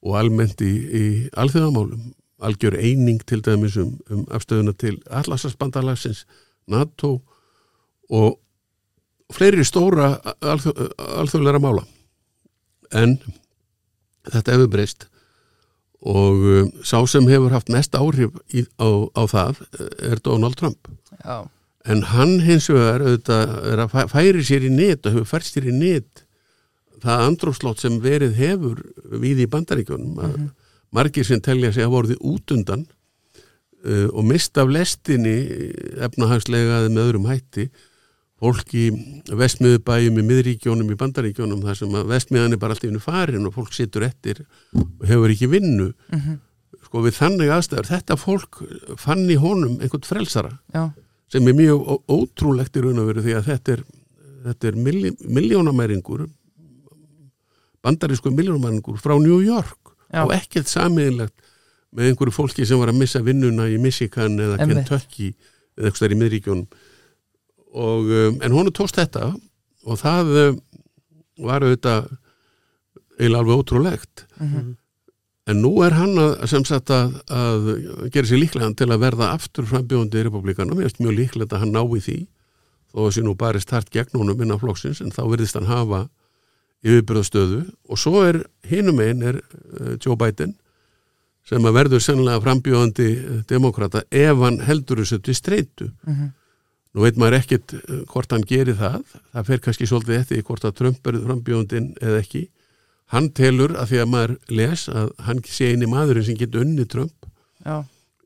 C: og almennt í, í alþjóðamálum algjör eining til dæmis um, um afstöðuna til Atlasasbandalagsins NATO og fleiri stóra alþjó, alþjóðlega mála. En þetta hefur breyst og uh, sá sem hefur haft mest áhrif í, á, á það er Donald Trump.
B: Já,
C: en hann hins vegar auðvitað er að fæ- færi sér í nýtt og hefur fært sér í nýtt það andrófslót sem verið hefur við í bandaríkjónum að margir sem telja sig að voruði út undan uh, og mista af lestinni efnahagslega eða með öðrum hætti fólk í vestmiðubæjum í miðríkjónum í bandaríkjónum þar sem að vestmiðan er bara allt í hennu farin og fólk situr eftir og hefur ekki vinnu. Sko við þannig aðstæður þetta fólk fann í honum einhvern frelsara
B: já,
C: sem er mjög ótrúlegt í raun og veru því að þetta er, þetta er milli, miljónamæringur bandarísku miljónamæringur frá New York
B: Já.
C: og ekkert samiðinlegt með einhverju fólki sem var að missa vinnuna í Michigan eða
B: Einmitt.
C: Kentucky eða eitthvað stær í miðríkjónum og, um, en honu tókst þetta og það um, var auðvitað eiginlega alveg ótrúlegt en nú er hann að, sem sagt að, að gera sér líklega til að verða aftur frambjóðandi í republikanum, ég veist mjög líklegt að hann nái því þó að sé nú barist hart gegn honum innan flokksins en þá verðist hann hafa yfirbyrðastöðu og svo er hinum einn er uh, Joe Biden sem að verður sennilega frambjóðandi eh, demokrata ef hann heldur þessu til streitu. Nú veit maður ekkit uh, hvort hann gerir það. Það fer kannski svolítið eftir hvort að Trump er frambjóðandinn eða ekki. Hann telur að því að maður les að hann sé eini maðurinn sem getur unni Trump
B: já.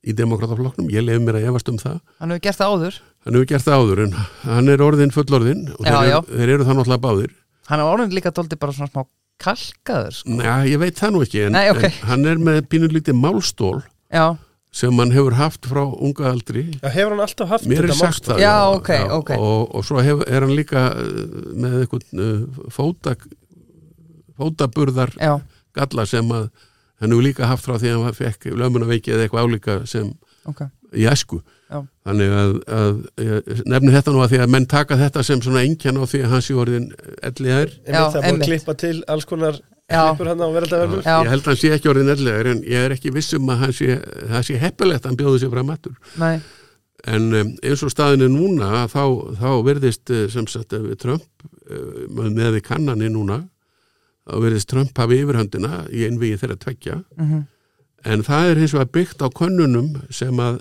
C: í demokrataflokknum, ég lef mér að efast um það.
B: Hann hefur gert það áður.
C: Hann hefur gert það áður en hann er orðin fullorðin og
B: Já,
C: þeir,
B: já.
C: eru, þeir eru það náttúrulega báðir
B: Hann er orðin líka dóldi bara svona smá kalkaður sko.
C: Já, ég veit það nú ekki en,
B: Nei, ok.
C: en hann er með pínulítið málstól
B: Já,
C: sem hann hefur haft frá unga aldri
A: Já, hefur hann alltaf haft
C: mér er
A: þetta
C: sagt
A: málstað?
C: það
B: Já, ok, ok.
C: og, og svo hef, er hann líka uh, með eitthvað uh, fóta fótaburðar
B: já,
C: galla sem að hann hefur líka haft frá því að hann fekk lömunaveiki eða eitthvað álíka sem
B: ok
C: í æsku
B: Já.
C: þannig að, að ég nefni þetta nú að því að menn taka þetta sem svona engjan á því að hans í orðin elliðar
A: það búið að klippa til alls konar klippur hann á veraldaverfur
B: Já.
C: ég held að hann sé ekki orðin elliðar en ég er ekki viss um að hann sé, það sé heppilegt að hann bjóði sér fram aftur.
B: Nei,
C: en um, eins og staðin er núna þá, þá verðist eh, sem sagt Trump eh, með við kannanir núna þá verðist Trump hafi yfirhöndina í einvigi þeirra tveggja.
B: Mhm.
C: en það er hins vegar byggt á könnunum sem að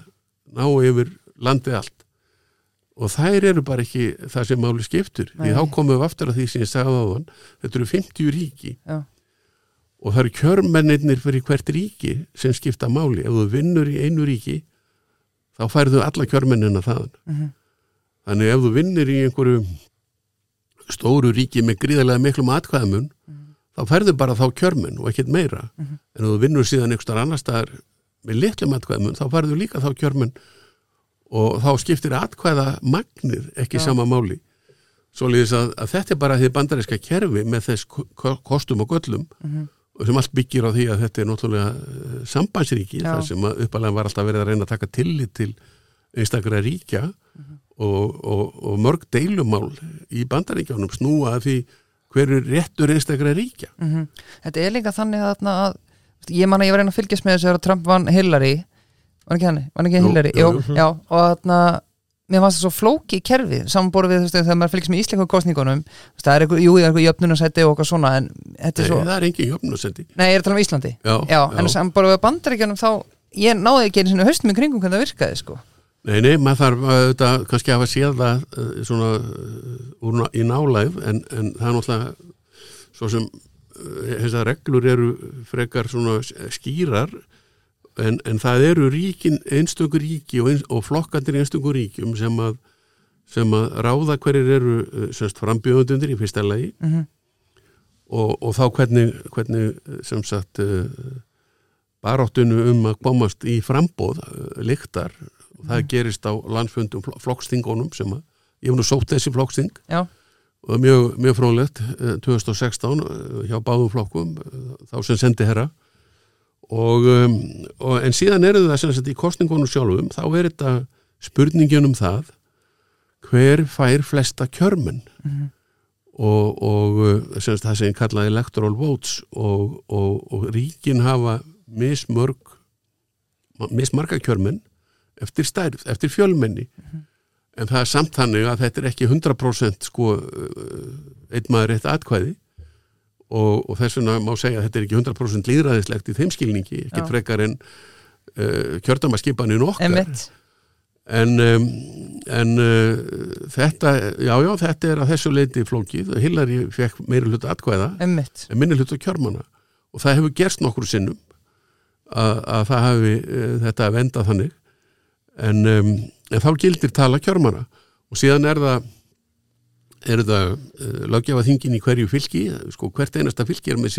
C: ná yfir landið allt. Og þær eru bara ekki það sem máli skiptur því
B: Nei.
C: þá komum við aftur að því sem ég sagði á þann þetta eru 50 ríki.
B: Já,
C: og það eru kjörmennir fyrir hvert ríki sem skipta máli. Ef þú vinnur í einu ríki þá færðu alla kjörmennina þaðan.
B: Mhm.
C: þannig ef þú vinnur í einhverju stóru ríki með gríðarlega miklum atkvæðamun þá færðu bara þá kjörmenn og ekkert meira. En ef þú vinnur síðan einhver annar staðar með litlum atkvæðamun þá færðu líka þá kjörmenn og þá skiptir atkvæða magnið ekki
B: Já.
C: sama máli Svoleiðis að, að þetta er bara því bandaríska kerfi með þess ko- kostum og göllum
B: Mhm.
C: og sem allt byggir á því að þetta er náttúrulega uh, sambandsríki
B: Já.
C: þar sem uppalega var alltaf verið að reyna að taka tillit til einstakra ríkja
B: Mhm.
C: og, og, og mörg deilumál í bandaríkjánum snúa að því hver er réttur einstakra ríkja
B: mhm. Þetta er líka þannig að, að ég man að ég var að reyna að fylgjast með þessu þegar Trump vann Hillary. Var ekki hann, var ekki
C: Jú,
B: Hillary?
C: jú,
B: Jú, já, og þarna mér fannst það svo flóki kerfi samanborið við veist, þegar maður fylgjast með íslensku kostningunum það er eitthvað, jú, það er eitthvað jöfnunarsætti og eitthvað svona en þetta
C: Nei,
B: er svo,
C: það er engin jöfnusendi
B: nei, ég er að tala um Íslandi.
C: Já,
B: já, en samanborið við bandaríkjunum þá ég náði ekki einu sinni haustum í kringum hvernig það virkaði sko.
C: Nei, nei, maður þarf auðvitað kannski að hafa séð það uh, svona uh, úr, í nálægð en, en það er náttúrulega svo sem uh, þessar reglur eru frekar svona skýrar en, en það eru ríkin einstökur ríki og, eins, og flokkandir einstökur ríkjum sem að, sem að ráða hverjir eru uh, semst frambjöðundir í fyrsta lagi.
B: Mhm.
C: og, og þá hvernig, hvernig uh, sem sagt baráttunu um að komast í frambóð lyktar og það gerist á landsfundum fl- flokkstingunum sem að ég hef nú sótt þessi flokksting
B: já,
C: og mjög, mjög frólægt 2016 uh, hjá báðum flokkum uh, þá sem sendi herra. Og, um, og en síðan eru það sem sagt í kostningunum sjálfum þá er þetta spurningin um það hver fær flesta kjörmenn? Og, og uh, semst, það sem kallaði electoral votes og, og, og ríkin hafa mismörg mismarga kjörmenn eftir stærð, eftir fjölmenni en það er samt þannig að þetta er ekki 100% sko uh, einn maður eitt atkvæði og, og þess vegna má segja að þetta er ekki 100% líðræðislegt í þeim skilningi, ekki
B: Já.
C: frekar en uh, kjördamaskipanin okkar
B: Einmitt.
C: en, um, en uh, þetta, já já, þetta er að þessu leiti flókið, Hillary fekk meiri hluta atkvæða
B: Einmitt.
C: en minni hluta kjörmanna og það hefur gerst nokkur sinnum að, að það hafi uh, þetta að venda þannig en, um, en þá gildir tala kjörmanna og síðan er það er það uh, lögjafaþingin í hverju fylki sko hvert einasta fylki er með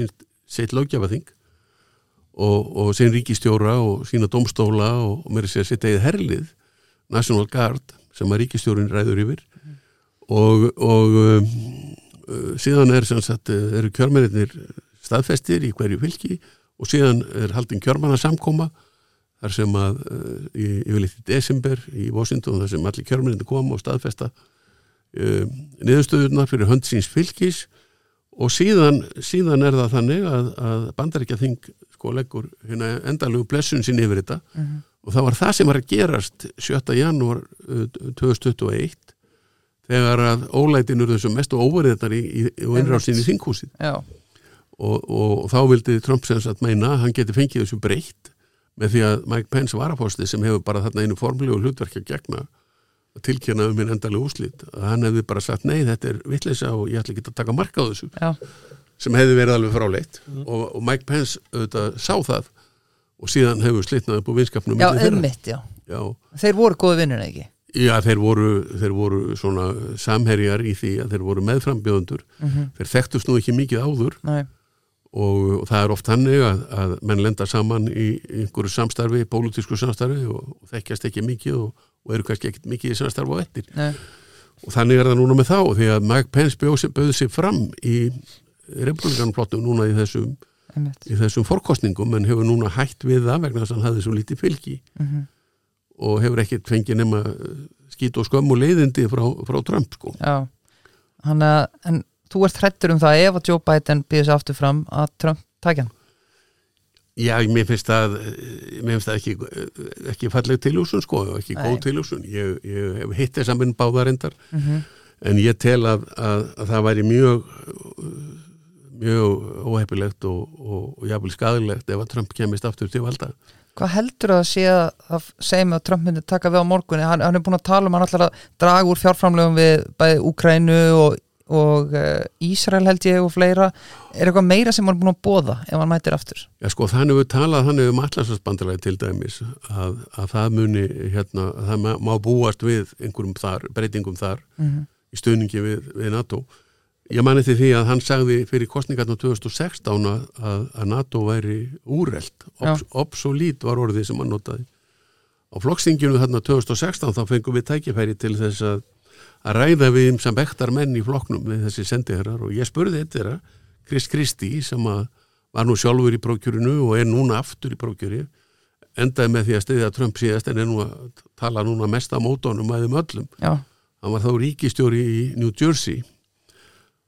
C: sitt lögjafaþing og, og sín ríkistjóra og sína domstóla og, og mér er sér sitt eigið herlið National Guard sem að ríkistjórin ræður yfir. Og, og um, uh, síðan er sagt, uh, eru kjörmennir staðfestir í hverju fylki og síðan er haldin kjörmanna samkoma þar sem að uh, í, yfirleitt í desember í Washington þar sem allir kjörmennir koma og staðfesta um, niðurstöðurnar fyrir hönd síns fylkis og síðan, síðan er það þannig að, að bandaríkja þing sko leggur hérna endalugu blessun sín yfir þetta. Og það var það sem var að gerast 7. janúar uh, 2021 þegar að ólætin eru þessum mestu óverðiðnar í, í, í í þinghúsið.
B: Já,
C: og, og, þá vildi Trump sem sagt meina að hann geti fengið þessu breytt með því að Mike Pence varapósti sem hefur bara þarna einu formlegu hlutverki að gegna að tilkynna um minn endalega úslit að hann hefði bara sagt nei þetta er vitleisa og ég ætla ekki að taka marka á þessu
B: já,
C: sem hefði verið alveg fráleitt. Og, og Mike Pence auðvitað sá það og síðan hefur slitnað upp á vinskapnum
B: já, einmitt, já.
C: Já,
B: Þeir voru góði vinnur, ekki?
C: Já, þeir voru, þeir voru svona samherjar í því að þeir voru meðframbjöðundur. Þeir þekktust nú ekki mikið áður.
B: Nei,
C: og, það er oft hannig að, að menn lenda saman í einhverju samstarfi, pólitísku samstarfi og, og þekkjast ekki mikið og, og eru kannski ekkit mikið í samstarfi á ettir.
B: nei,
C: Og þannig er það núna með þá því að Mike Pence bjóð sig, bauð sig fram í republikanflottum núna í þessum,
B: einmitt
C: í þessum forkostningum en hefur núna hætt við það vegna þess að hann hafði svo lítið fylgi
B: Mhm.
C: og hefur ekkert fengið nema skít og skömm og leiðindi frá, frá Trump sko.
B: Já, hann að en þú ert hrættur um það ef að Joe Biden býður sér aftur fram að Trump takja hann
C: Já, mér finnst það, mér finnst það ekki, ekki falleg tilhúsun sko, ekki
B: Nei.
C: góð tilhúsun. Ég, ég hef hitt þess að minn báðarindar
B: mm
C: en ég tel að, að, að það væri mjög, mjög óheppilegt og, og, og jafnvel skadilegt ef að Trump kemist aftur til valda.
B: Hvað heldur að sé að það mig að Trump myndi taka við á morgunni hann, hann er búin að tala um hann ætlar að draga úr fjárframlegum við bæði Úkrænu og, og uh, Ísrael held ég og fleira er eitthvað meira sem hann er búin að bóða ef hann mætir aftur
C: Já sko, þannig við talað þannig um allarsvarsbandalagi til dæmis að, að það muni, hérna, að það má, má búast við einhverjum þar, breytingum þar
B: mm
C: í stuðningi við, við NATO. Ég mani til því að hann sagði fyrir kostningarna 2016 að, að, NATO væri úrelt, obs, obsolít var orðið sem hann notaði. Á flokkstinginu þarna 2016 þá fengum við tækifæri til þess að, að ræða við um sem bektar menn í flokknum við þessi sendiherrar og ég spurði eitt þeirra, Chris Christie sem var nú sjálfur í prókjörinu og er núna aftur í prókjöri endaði með því að stiðja Trump síðast en er nú að tala núna mest á mótónum að þeim öllum.
B: Já,
C: hann var þá ríkistjóri í New Jersey.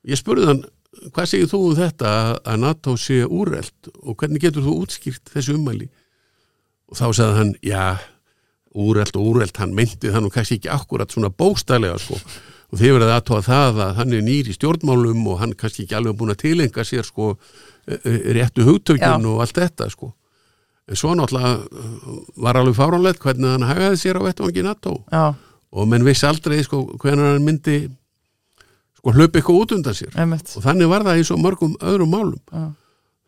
C: Ég spurði hann hvað segir þú um þetta að- NATO sé úrelt og hvernig getur þú útskýrt þessu ummæli? Og þá sagði hann já, úrelt og úrelt hann myndi það nú kannski ekki akkurat svona bóstælega sko. Og þið verið aðtóa það að hann er nýr í stjórnmálum og hann kannski ekki alveg búin að tilenga sér sko eh, eh, réttu hugtökin
B: Já.
C: og allt þetta sko. En svo náttúrulega eh, var alveg fáránlegt hvernig hann hagaði sér á vettvangi NATO.
B: Já,
C: og menn vissi aldrei sko hvernig hann myndi sko hlaupa eitthvað út undan sér.
B: Einmitt.
C: Og þannig var það í svo mörgum öðrum málum.
B: Já.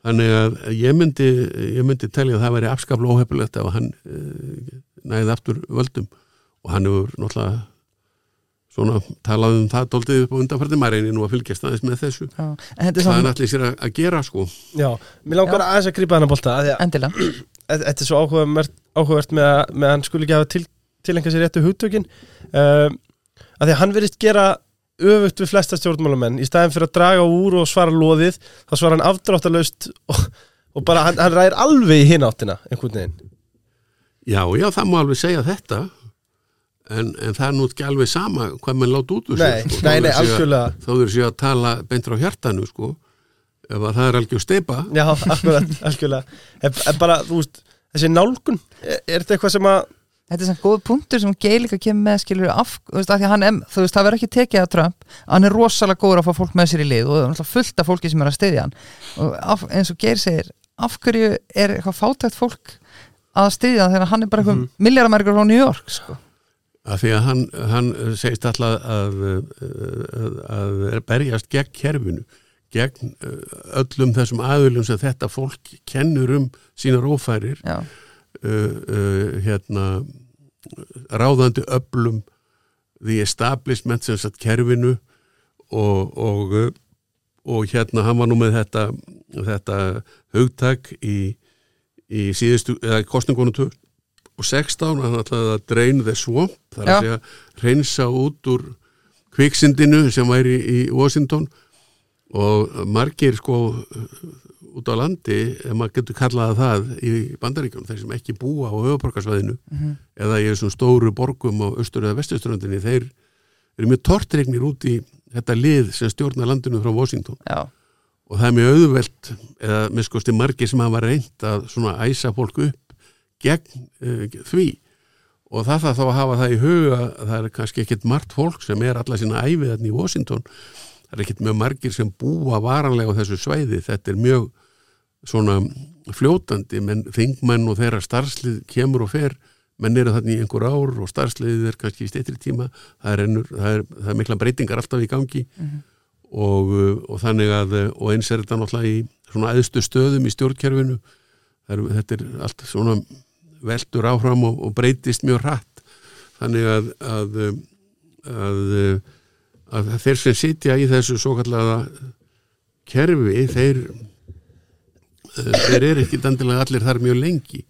C: þannig að ég myndi ég myndi telja að það væri afskaplega óhefilegt ef hann uh, næði aftur völdum. Og hann hefur náttúrulega svona talað um það doldið upp á undanfærdi maður reynir nú að fylgjast aðeins með þessu.
B: Já. Þetta er
C: hann
B: svona
C: allir sér að, að gera sko?
A: Já, mér langar
B: Já.
A: aðeins að grípa bolta að því að
B: endilega.
A: Þetta er svo áhugavert, áhugavert með, að, með að hann skuli ekki hafa til, tilenga sér réttu hugtökin. Um, að því að hann verist gera öfugt við flesta stjórnmálamenn. Í staðin fyrir að draga úr og svara loðið þá svara hann afdráttalöst og, og bara hann, hann ræðir alveg í hináttina einhvern veginn
C: já, já, það má alveg segja þetta. En, en það er nú ekki alveg sama hvað mann láta út úr
A: Nei,
C: sko.
A: nei, nei,
C: að-
A: algjörlega.
C: þó þeir séu að tala beintur á hjartanu sko. Ef að það er algjör steipa
A: Já, akkurat, algjörlega. En, bara, þú veist, þessi nálgun er, er þetta eitthvað sem að
B: Þetta er svona góð punktur sem Geir líka kemur með skilur af, þú veist, af því að hann er, þú veist, það verður ekki tekið að Trump, hann er rosalega góður að fá fólk með sér í lið og það er náttúrulega fullt af fólki sem er að styðja hann. Og af, eins og Geir segir, af hverju er eitthvað fátækt fólk að styðja hann þegar hann er bara eitthvað mm. milljaramærkur frá New York, sko
C: að því að hann, hann segist alltaf að, að, að er berjast gegn kerfinu gegn uh, öllum þessum aðulum sem þetta fólk kennur um sínar ófærir uh, uh, hérna ráðandi öllum the establishment sem satt kerfinu og, og, og hérna hann var nú með þetta, þetta hugtak í, í síðustu, eða kostningunum 2016 hann ætlaði að the swamp þar
B: Já.
C: að segja reynsa út úr kviksindinu sem væri í Washington. Og margir sko út á landi, ef maður getur kallað það í bandaríkjum, þeir sem ekki búa á höfuborgarsvæðinu eða í þessum stóru borgum á austur eða vestuströndinni þeir eru mjög tortregnir út í þetta lið sem stjórnar landinu frá Washington.
B: Já,
C: og það er mjög auðvelt eða með skosti margir sem hafa reynt að svona æsa fólk upp gegn uh, því. Og það þarf þá að hafa það í huga að það er kannski ekkit margt fólk sem er alla sína æfið þarna í Washington. Það er ekkit mjög margir sem búa varanlega á þessu svæði, þetta er mjög svona fljótandi. Menn þingmenn og þeirra starfslið kemur og fer, menn eru þarna í einhver ár og starfsliðið er kannski í steytri tíma. Það er, ennur, það er, það er mikla breytingar alltaf í gangi. Og, uh, og þannig að uh, og eins er þetta náttúrulega í svona aðstu stöðum í stjórnkerfinu. Er, þetta er allt svona veldur áfram og, og breytist mjög hratt. Þannig að að, um, að, að, að þeir sem sitja í þessu svo kallaða kerfi þeir uh, þeir eru ekki dandilega allir þar mjög lengi.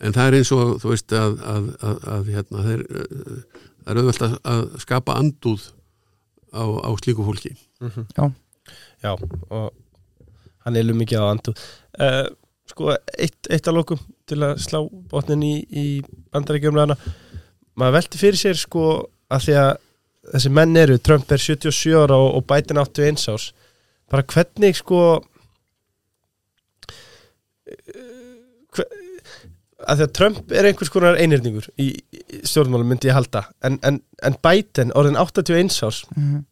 C: En það er eins og þú veist að, að, hérna, þeir, uh, það er auðvelt að, að skapa andúð á, á slíku fólki.
B: Já,
A: Já, og hann er mikið á andu. Uh, Sko, eitt, eitt að lokum til að slá botnin í, í bandaríkjumræðana maður velti fyrir sér sko að því að þessi menn eru, Trump er 77 ára og, og Biden 81 árs. Bara hvernig sko eh, hver, að því að Trump er einhvers konar einirningur í, stjórnmálum myndi ég halda en, en, en Biden orðin 81 árs
B: mhm.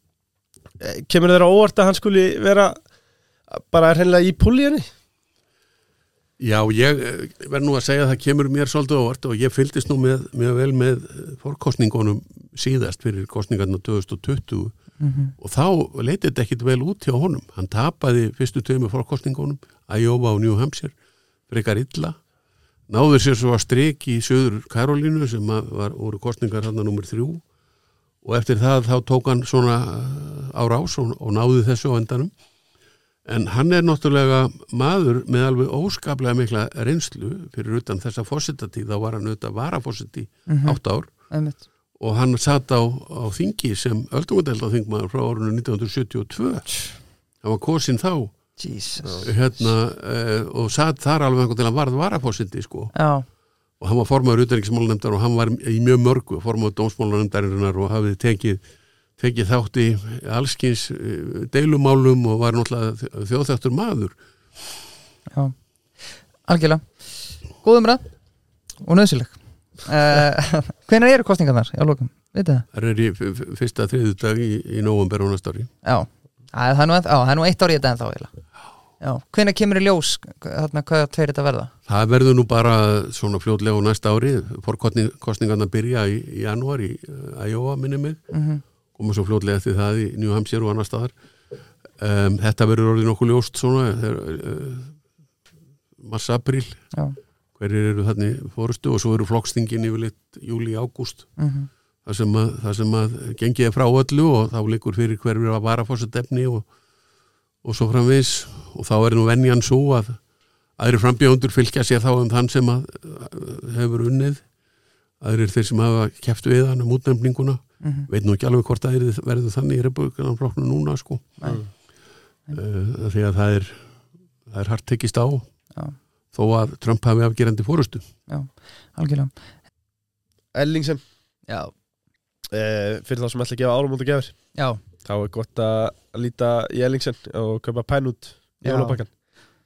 A: Eh, kemur þeirra óvart að hann skuli vera bara hreinlega í púlíunni
C: Já, ég eh, verð nú að segja að það kemur mér svolítið óvart og ég fylgdist nú með, með vel með fórkostningunum síðast fyrir kostningarna 2020
B: Mhm.
C: og þá leitið þetta ekkit vel út hjá honum. Hann tapaði fyrstu tveimur fórkostningunum, Iowa og New Hampshire, frekar illa. Náður sér svo að streik í söður Karolínu sem var, voru kostningar hann að nummer þrjú. Og eftir það þá tók hann svona eh, á rás og, og náði þessu á endanum. En hann er náttúrulega maður með alveg óskaplega mikla reynslu fyrir utan þessa fósitatíð, þá var hann auðvitað varafósiti átt ár.
B: Einmitt.
C: Og hann satt á, á þingi sem öldungadelda þingmaður frá árunum 1972. Hann var kosin þá hérna, uh, og satt þar alveg einhvern til að varð varafósiti sko. Og hann var formaður utenriksmálanemndar og hann var í mjög mörgu formaður dómsmálanemdarinnar og hafið tekið, tekið þátt í allskins uh, deilumálum og var náttúrulega þjóðþættur maður.
B: já Algjörlega Góðum ræð og nöðsileg uh, Hvenær eru kostningarnar? Það?
C: Það er í fyrsta þriðudag í, í nóvember og næsta ári.
B: Já, Æ, það er nú, á, það er nú eitt ár í þetta en þá eiginlega hvenær kemur í ljós þarna hvað tveir þetta verða?
C: Það verður nú bara svona fljótlega á næsta ári, fórkostningarna byrja í, í janúar í uh, Iowa minni mig,
B: Mm -hmm.
C: koma svo fljótlega eftir það í New Hampshire og annar staðar. Um, þetta verður orðið nokkuð ljóst svona, uh, mars april,
B: Já,
C: hverjir eru þannig fórustu og svo eru flokkstingin yfirleitt júli, ágúst,
B: mm
C: það sem að, það sem að gengið er frá öllu og þá liggur fyrir hverjir að vara fórsetefni og, og svo framvis og þá er nú venjan svo að aðri frambjóndur fylgja sér þá um þann sem að hefur unnið. Aðrir þeir sem hafa kæft við hann um útnefninguna.
B: Mhm.
C: veit nú ekki alveg hvort það er, verður þannig í republikanarflokknu núna sko.
B: Nei.
C: uh, því að það er það er hart tekist á.
B: Já.
C: þó að Trump hafi afgerandi fórustu
B: algjörlega.
A: Ellingsen.
B: Já,
A: uh, fyrir þá sem ætla að gefa árum út að gefur
B: já
A: þá er gott að líta í Ellingsen og köpa pænút í
B: Já.
A: jólapakkan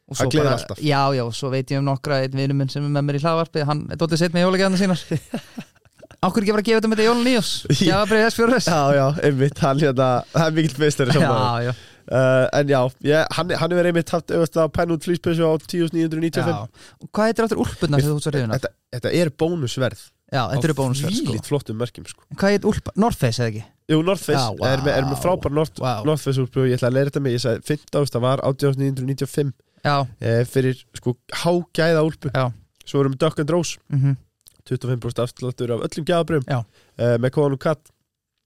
B: Og
A: Það
B: svo
A: gleður
B: bara-
A: alltaf.
B: Já, já, svo veit ég um nokkra einn vinur minn sem er með mér í hlaðvarpi hann er dóttið sett með jólagjafna sínar Ákveður ekki bara að gefa þetta með þetta jólun nýjós
A: Já.
B: Gjafabrið þess fyrir þess
A: Já, já, einmitt, hann hérna, það er mikill meistari sem maður.
B: Já, já,
A: Uh, en já, ég, hann, hann hefur einmitt haft auðvitað að pænút flýspessu á 10.995
B: já. Og hvað heitir áttur úlpurnar þegar þú svo reyðuna?
A: þetta, þetta er bónusverð
B: Já, þetta eru bónusverð sko.
A: Lít flottum merkjum sko.
B: Hvað heit úlpa? North Face eða ekki?
A: Jú, North Face.
B: Já,
A: er, með, er með frábær North,
B: Vá.
A: North Face úlpu. Ég ætla að leira þetta mig, ég sagði 15. það var 18.995
B: Já,
A: eh, fyrir sko hágæða
B: já.
A: Svo erum við Duck and Rose.
B: Mm
A: 25% afsláttur af öllum gæðabröfum eh, með kóðan og katt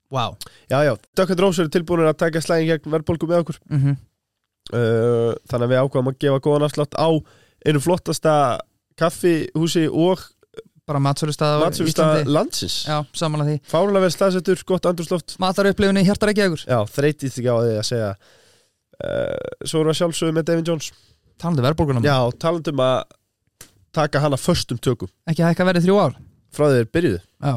B: Vá.
A: Já, já, Duck and Rose eru tilbúinir að taka slæðin gegn verðbólgu með okkur.
B: Mm
A: uh, Þannig að við ákvæðum að gefa góðan afslátt á einu flottasta kaffihúsi og
B: Bara matsölustað Íslandi.
A: landsins.
B: Já, samanlega því.
A: Fárulega vel staðsettur, gott andrúsloft
B: Matar upplifunni hjartar ekki augur
A: Já, þreytist ekki á því að segja. Uh, Svo erum við að sjálfsögðu með Devin Jones.
B: Talandi verðbólgunum
A: Já, talandum að taka hana föstum tökum.
B: Ekki hækka verið þrjú ár?
A: Frá þeir byrjuðu.
B: Já.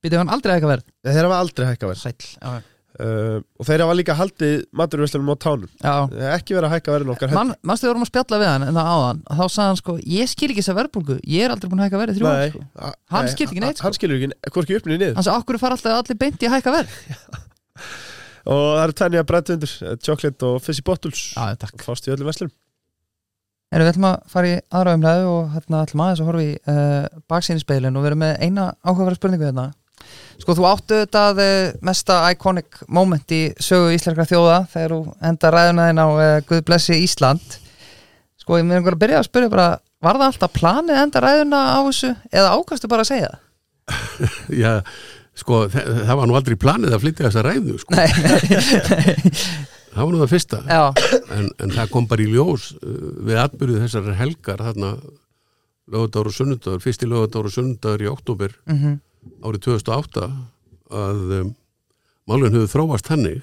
B: Býtu hann aldrei hækka verð?
A: Þeir hafa aldrei hækka verð.
B: Sæll. Já,
A: uh, og þeir hafa líka haldið maturverslunum á tánum.
B: Já.
A: Ekki verið að hækka verðin okkar
B: Man, Manstu við vorum að spjalla við hann en það áðan Þá sagði hann sko Ég skil ekki þessa verðbólgu Ég er aldrei búin að hækka verið þrjú sko. Hann skilur ekki neitt, sko.
A: Hann skilur ekki, hvorki uppnið niður.
B: Hann sagði okkur fara alltaf allir beint í að hækka verð.
A: Og það eru tænja brættundur, chocolate og fizzy bottles.
B: Já, takk.
A: Fást í öllum verslunum.
B: Erum við ætlum að fara í aðra umræðu og hérna ætlum aðeins að horfa í uh, baksýnispeilin og við erum með eina áhugaverða spurningu hérna Sko þú áttu þetta uh, mesta iconic moment í sögu íslenskra þjóða þegar þú enda ræðuna þinn á uh, Guð blessi Ísland Sko ég með einhver að byrja að spyrja bara Var það alltaf planið enda ræðuna á þessu eða ákastu bara að segja það?
C: Já, sko, þa það var nú aldrei planið að flytja þessa ræðu, sko.
B: Nei, nei,
C: Það var nú það fyrsta. En, en það kom bara í ljós uh, við atbyrjuð þessar helgar, þarna, lögadagur og sunnudagur, fyrsti lögadagur og sunnudagur í oktober
B: mhm,
C: árið 2008 að um, málun höfðu þróast þannig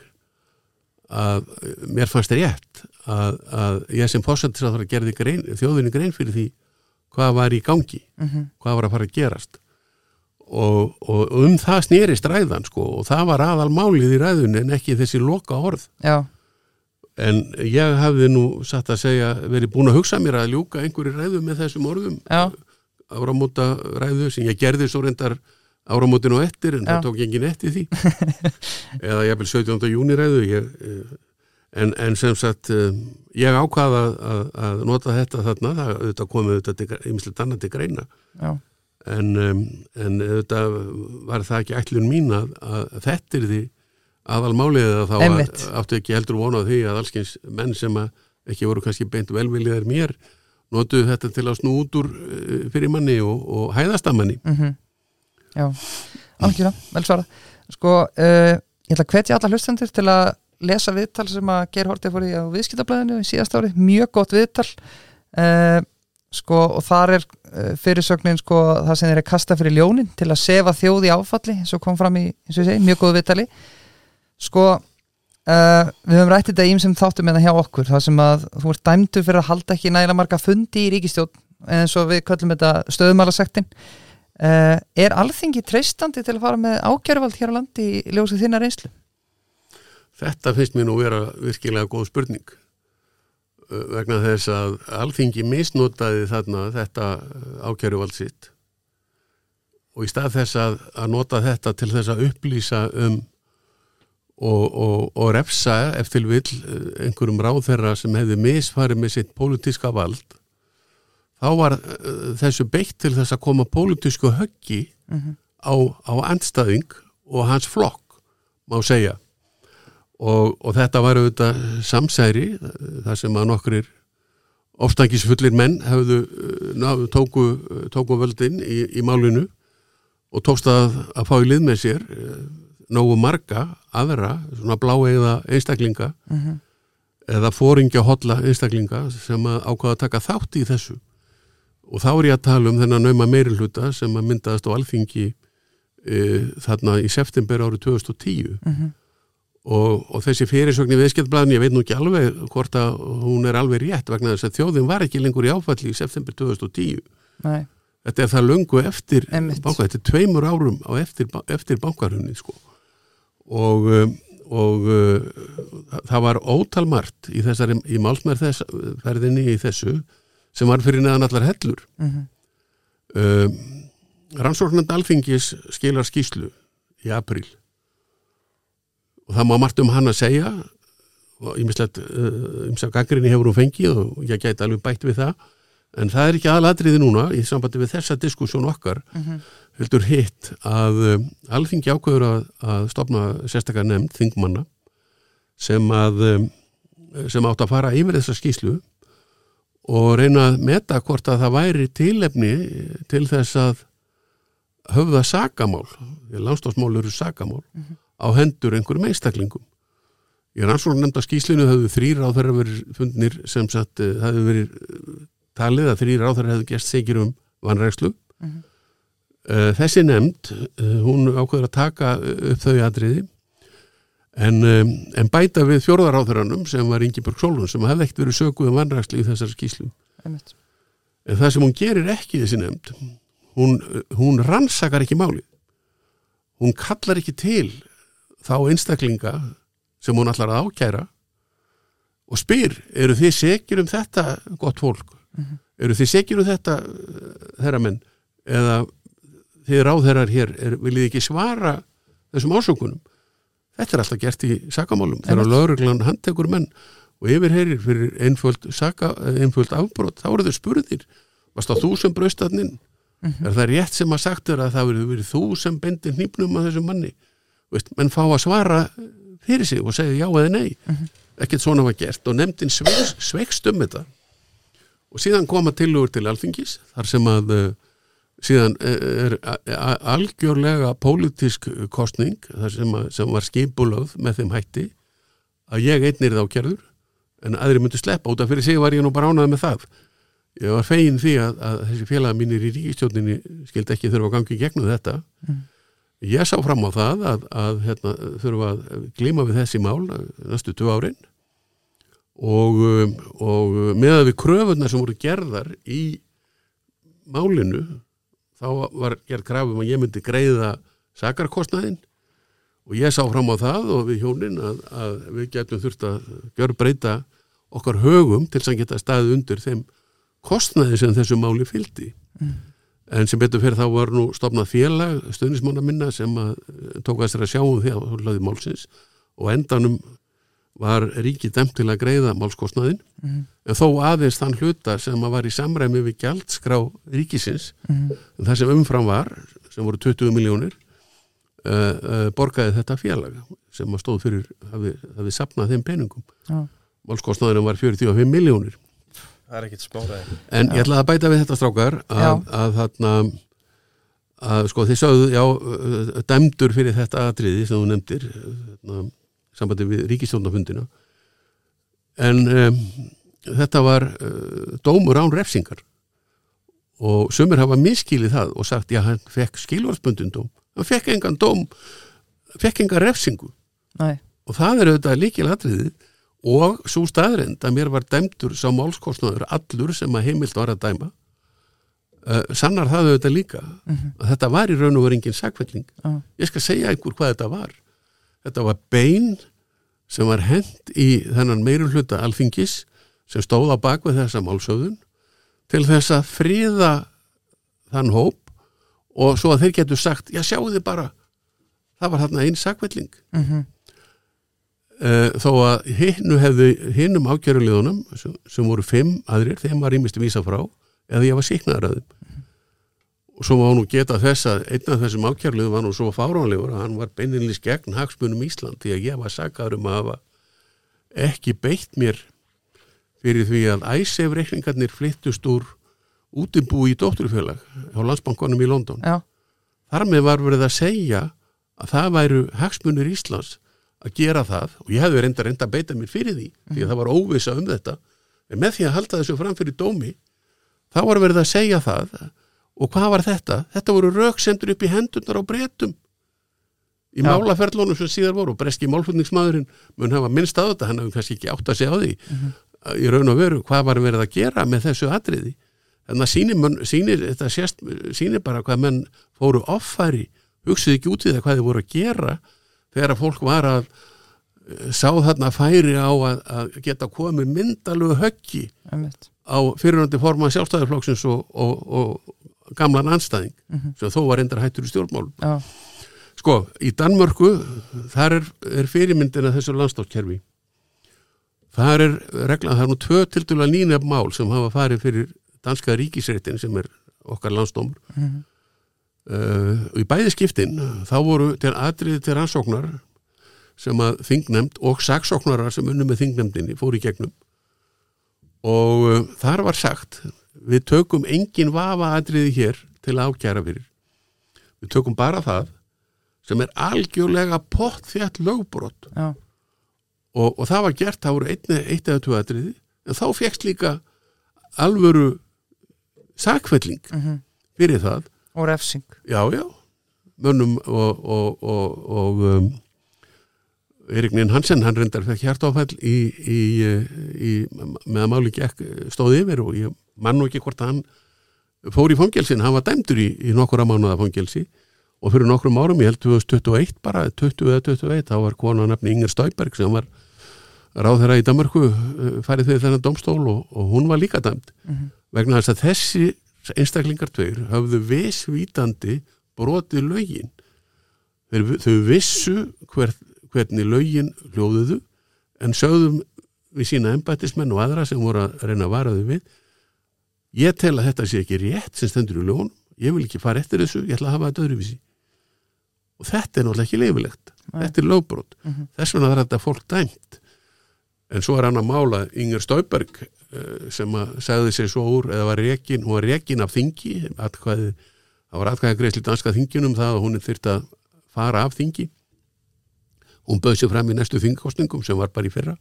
C: að uh, mér fannst rétt að, að ég sem fósendur að það gerði grein, þjóðinni grein fyrir því hvað var í gangi,
B: mhm,
C: hvað var að fara að gerast. Og, og um það snýrist ræðan sko og það var aðal málið í ræðunni en ekki þessi loka orð.
B: Já,
C: en ég hafði nú satt að segja verið búin að hugsa mér að ljúka einhverju ræðu með þessum orðum
B: já,
C: áramóta ræðu sem ég gerði svo reyndar áramótinu og eftir en það tók engin eftir því. Eða jafnvel 17. júni ræðu ég, eh, en, en sem sagt eh, ég ákvaða að, að, nota þetta þarna, það komið þetta ymslega annað til greina. En, en auðvitað var það ekki ætlun mín að, að þetta er því aðalmálið að þá að, áttu ekki heldur vona á því að allskins menn sem ekki voru kannski beint velvilliðar mér notuðu þetta til að snú út úr eh, fyrir manni og, og hæðastamanni
B: mhm Já, algjörða, vel svara Sko, uh, ég ætla að hvetja alla hlustendur til að lesa viðtal sem að Geir Hortið fór í á viðskiptablaðinu í síðast ári, mjög gott viðtal. Uh, sko, og þar er uh, fyrirsögnin sko, það sem er kasta fyrir ljónin til að sefa þjóð í áfalli eins og kom fram í, eins og ég segi, mjög góð viðtali. Sko Uh, við höfum rætt þetta í sem þáttum með það hjá okkur það sem að þú ert dæmdur fyrir að halda ekki nægilega marga fundi í ríkistjórn eins og við köllum þetta stöðumalasektin uh, er alþingi treystandi til að fara með ákjæruvald hér á landi í ljósið þinna reynslu?
C: Þetta finnst mér nú vera virkilega góð spurning Uh, vegna þess að alþingi misnotaði þarna þetta ákjæruvald sitt og í stað þess að, að nota þetta til þess að upplýsa um og, og, og refsa eftir vill uh, einhverjum ráðherra sem hefði misfarið með sitt pólitíska vald þá var uh, þessu beitt til þess að koma pólitísku höggi á, á andstæðing og hans flokk má segja. Og, og þetta var auðvitað samsæri uh, þar sem að nokkrir ofstækisfullir menn hefðu uh, ná- tóku, uh, tóku völdin í, í málinu og tókst að, að fá í lið með sér uh, nógu marga aðra, svona bláeiða einstaklinga eða fóringja hotla einstaklinga sem að ákvaða að taka þátt í þessu og þá er ég að tala um þennan nauma meirihluta sem að myndaðast á alþingi e, þarna í september árið 2010 og, og þessi fyrirsögn í viðskiptablaðin, ég veit nú ekki alveg hvort að hún er alveg rétt vegna þess að þjóðin var ekki lengur í áfalli í september 2010
B: Nei,
C: þetta er það löngu eftir banka, þetta er tveimur árum á eftir, eftir bankarunni sko. og, um, og uh, það var ótalmart í í ferðinni í þessu sem var fyrir neðan allar hellur
B: Mhm.
C: um, rannsóknand alþingis skilar skýslu í apríl og það má margt um hann að segja og ýmislegt ymsa gaggrinni hefur hún fengið og ég gæti alveg bætt við það en það er ekki aðalatriði núna í sambandi við þessa diskussjón okkar
B: Mhm.
C: heldur hitt að um, alþingi ákveður að, að stopna sérstakar nefnd þingmanna sem að um, sem átt að fara yfir þessa skýslu og reyna að meta hvort að það væri tilefni til þess að höfða sakamál, því landstofsmál eru sakamál, á hendur einhverjum einstaklingum. Í rannsóknar nefnda skýslinu höfðu þrýr á þeirra verið fundnir sem sagt, eh, það hefðu verið eh, talið að þrýr á þeirra hefðu gert segir um vanrækslu.
B: Mhm.
C: Eh, Þessi nefnd, eh, hún ákveður að taka upp þau atriði en, um, en bæta við fjórðaráþuranum sem var Ingeborg Solon sem hefði ekkert verið sökuð um vanrækslu í þessari skýslu.
B: Einmitt.
C: En það sem hún gerir ekki þessi nefnd, hún, hún rannsakar ekki máli. Hún kallar ekki til þá einstaklinga sem hún allar að ákæra og spyr, eru þið sekir um þetta gott fólk? Eru þið sekir um þetta þeirra menn? Eða þið ráðherrar hér, er, viljið ekki svara þessum ásökunum? Þetta er alltaf gert í sakamálum. Þegar lögreglan handtekur menn og yfirheyrir fyrir einföld, saka, einföld afbrot, þá eru þau spurðir. Varst það þú sem braustadnin er það rétt sem að sagt er að það verið, verið þú sem bendi hnýpnum að þessum manni? Veist, menn fá að svara fyrir sig og segja já eða nei. Ekkert svona var gert og nefndin sveikst um þetta. Og síðan koma tilugur til alþingis þar sem að uh, síðan er a- a- algjörlega pólitísk kostning sem, að, sem var skipulöð með þeim hætti að ég einnir þá gerður en aðri myndi sleppa. Út af fyrir sig var ég nú bara ánað með það. Ég var fegin því að, að þessi félaga mínir í ríkistjóninni skildi ekki þurfa að gangi gegnum þetta. Ég sá fram á það að, að hérna, þurfa að glíma við þessi mál næstu tvö árin. Og, um, og með að við kröfunar sem voru gerðar í málinu þá var gerð krafum að ég myndi greiða sakarkostnaðinn og ég sá fram á það og við hjónin að, að við getum þurft að gjör breyta okkar högum til að geta staðið undir þeim kostnaði sem þessu máli fylgdi. En sem betur fyrir þá var nú stopnað félag stöðnismanna minna sem að tók að sér að sjá um því að hlaði málsins og endanum var ríkið dæmt til að greiða málskostnaðin en þó aðeins þann hluta sem að var í samræmi við gjaldskrá ríkisins en það sem umfram var sem voru 20 miljónir uh, uh, borgaði þetta félag sem að stóð fyrir hafi, hafi sapnað þeim peningum.
B: Já.
C: málskostnaðinum var 45 miljónir
A: Það er ekkit spáraði
C: En ég ætla að bæta við þetta strákar að, að þarna að sko þið sögðu, já, dæmdur fyrir þetta atriði sem þú nefndir þarna, sambandi við ríkistjónafundina en um, þetta var uh, dómur án refsingar. Og sumir hafa miskilið það og sagt, já, hann fekk skilvarsbundin dóm. Hann fekk engan dóm fekk engan refsingu.
B: Nei.
C: og það er auðvitað líkil atriðið og svo staðreind að mér var dæmdur sá málskostnaður allur sem að heimilt var að dæma uh, sannar það auðvitað líka. Að þetta var í raun og verið engin sakvelling
B: Já.
C: ég skal segja einhver hvað þetta var þetta var bein sem var hent í þennan meiri hluta alþingis sem stóð á bakvið þessa málsöðun til þess að fríða þann hóp og svo að þeir getur sagt, já sjáu þið bara það var þarna einn sakvelling
B: Mhm.
C: uh, þó að hinnu hefðu hinnum ákjæruleðunum sem, sem voru fimm aðrir, þeim var ímist vísa frá eða ég var síknaður að þeim og svo má nú geta þess að einn af þessum ákjæruleðum var nú svo fáránlegur að hann var beininlis gegn hagsmunum Ísland því að ég var sakaður um að hafa ekki beitt mér fyrir því að æsef reikningarnir flyttust úr útibú í dótturfélag á landsbankonum í London
B: Já.
C: þar með var verið að segja að það væru hagsmunir Íslands að gera það og ég hefði reynda reynda að beita mér fyrir því því að það var óvisa um þetta en með því að halda þessu fram fyrir dómi þá var verið að segja það og hvað var þetta? Þetta voru röksendur upp í hendurnar á breytum í
B: Já.
C: málaferlunum sem síðar voru. Og breski málflutningsmaðurinn mun hafa minnst á þetta, hann hefur kannski ekki átt að segja á því í raun og veru hvað var verið að gera með þessu atriði. Þannig að sýnir, sýnir, sést, sýnir bara hvað menn fóru offæri hugsuðu ekki út í það hvað þið voru að gera þegar að fólk var að eh, sá þarna færi á að, að geta komið myndalegu höggi á fyrirhandi forman sjálfstæðarflokksins og, og, og gamlan anstæðing sem þó var endar hættur í stjórnmálum.
B: Já,
C: Sko, í Danmörku þar er, er fyrirmyndin að þessu landstofkerfi þar er reglan, það er nú tvö tildulega nýnef mál sem hafa farið fyrir danska ríkisreitin sem er okkar landsdómur.
B: Mhm.
C: uh, og í bæði skiptin þá voru til atriði til rannsóknar sem að þingnemnd og saksóknarar sem unnu með þingnefndinni fóru í gegnum. Og uh, þar var sagt við tökum engin vafa atriði hér til ákjæra fyrir. Við tökum bara það sem er algjörlega pottþjátt lögbrot.
B: Já,
C: og, og það var gert, það voru einni, eitt eða tvö atriði. En þá fegst líka alvöru sakfelling
B: mhm.
C: fyrir það.
B: Og refsing.
C: Já, já, mönnum og, og, og, og um, Erik Ninn Hansen hann reyndar fekk hjartáfæll í, í, í, með að máli gekk stóði yfir og ég mann nú ekki hvort hann fór í fangelsin, hann var dæmdur í, í nokkura mánuða fangelsi og fyrir nokkrum árum, ég held 2021 bara 20 eða 21, þá var kona nafni Inger Stauberg sem var ráð þeirra í Danmarku farið þau þennan domstól og, og hún var líka dæmd
B: Mhm.
C: vegna þess að þessi einstaklingar tveir höfðu visvítandi brotið lögin þau, þau vissu hver, hvernig lögin hljóðuðu en sögðum við sína embættismenn og aðra sem voru að reyna að vara þau við ég tel að þetta sé ekki rétt sem stendur í lögunum. Ég vil ekki fara eftir þessu, ég ætla að hafa þetta öðruvísi. Og þetta er náttúrulega ekki leifilegt þetta er lögbrot.
B: Mhm.
C: þess vegna er þetta fólk dæmt. En svo er hann að mála Inger Stauberg eh, sem að segði sig svo úr eða var rekin, hún var rekin af þingi atkvæði, það var atkvæði greiðsli danska þinginum það að hún er þyrft að fara af þingi. Hún bauð sér fram í næstu þingkostningum sem var bara í fyrra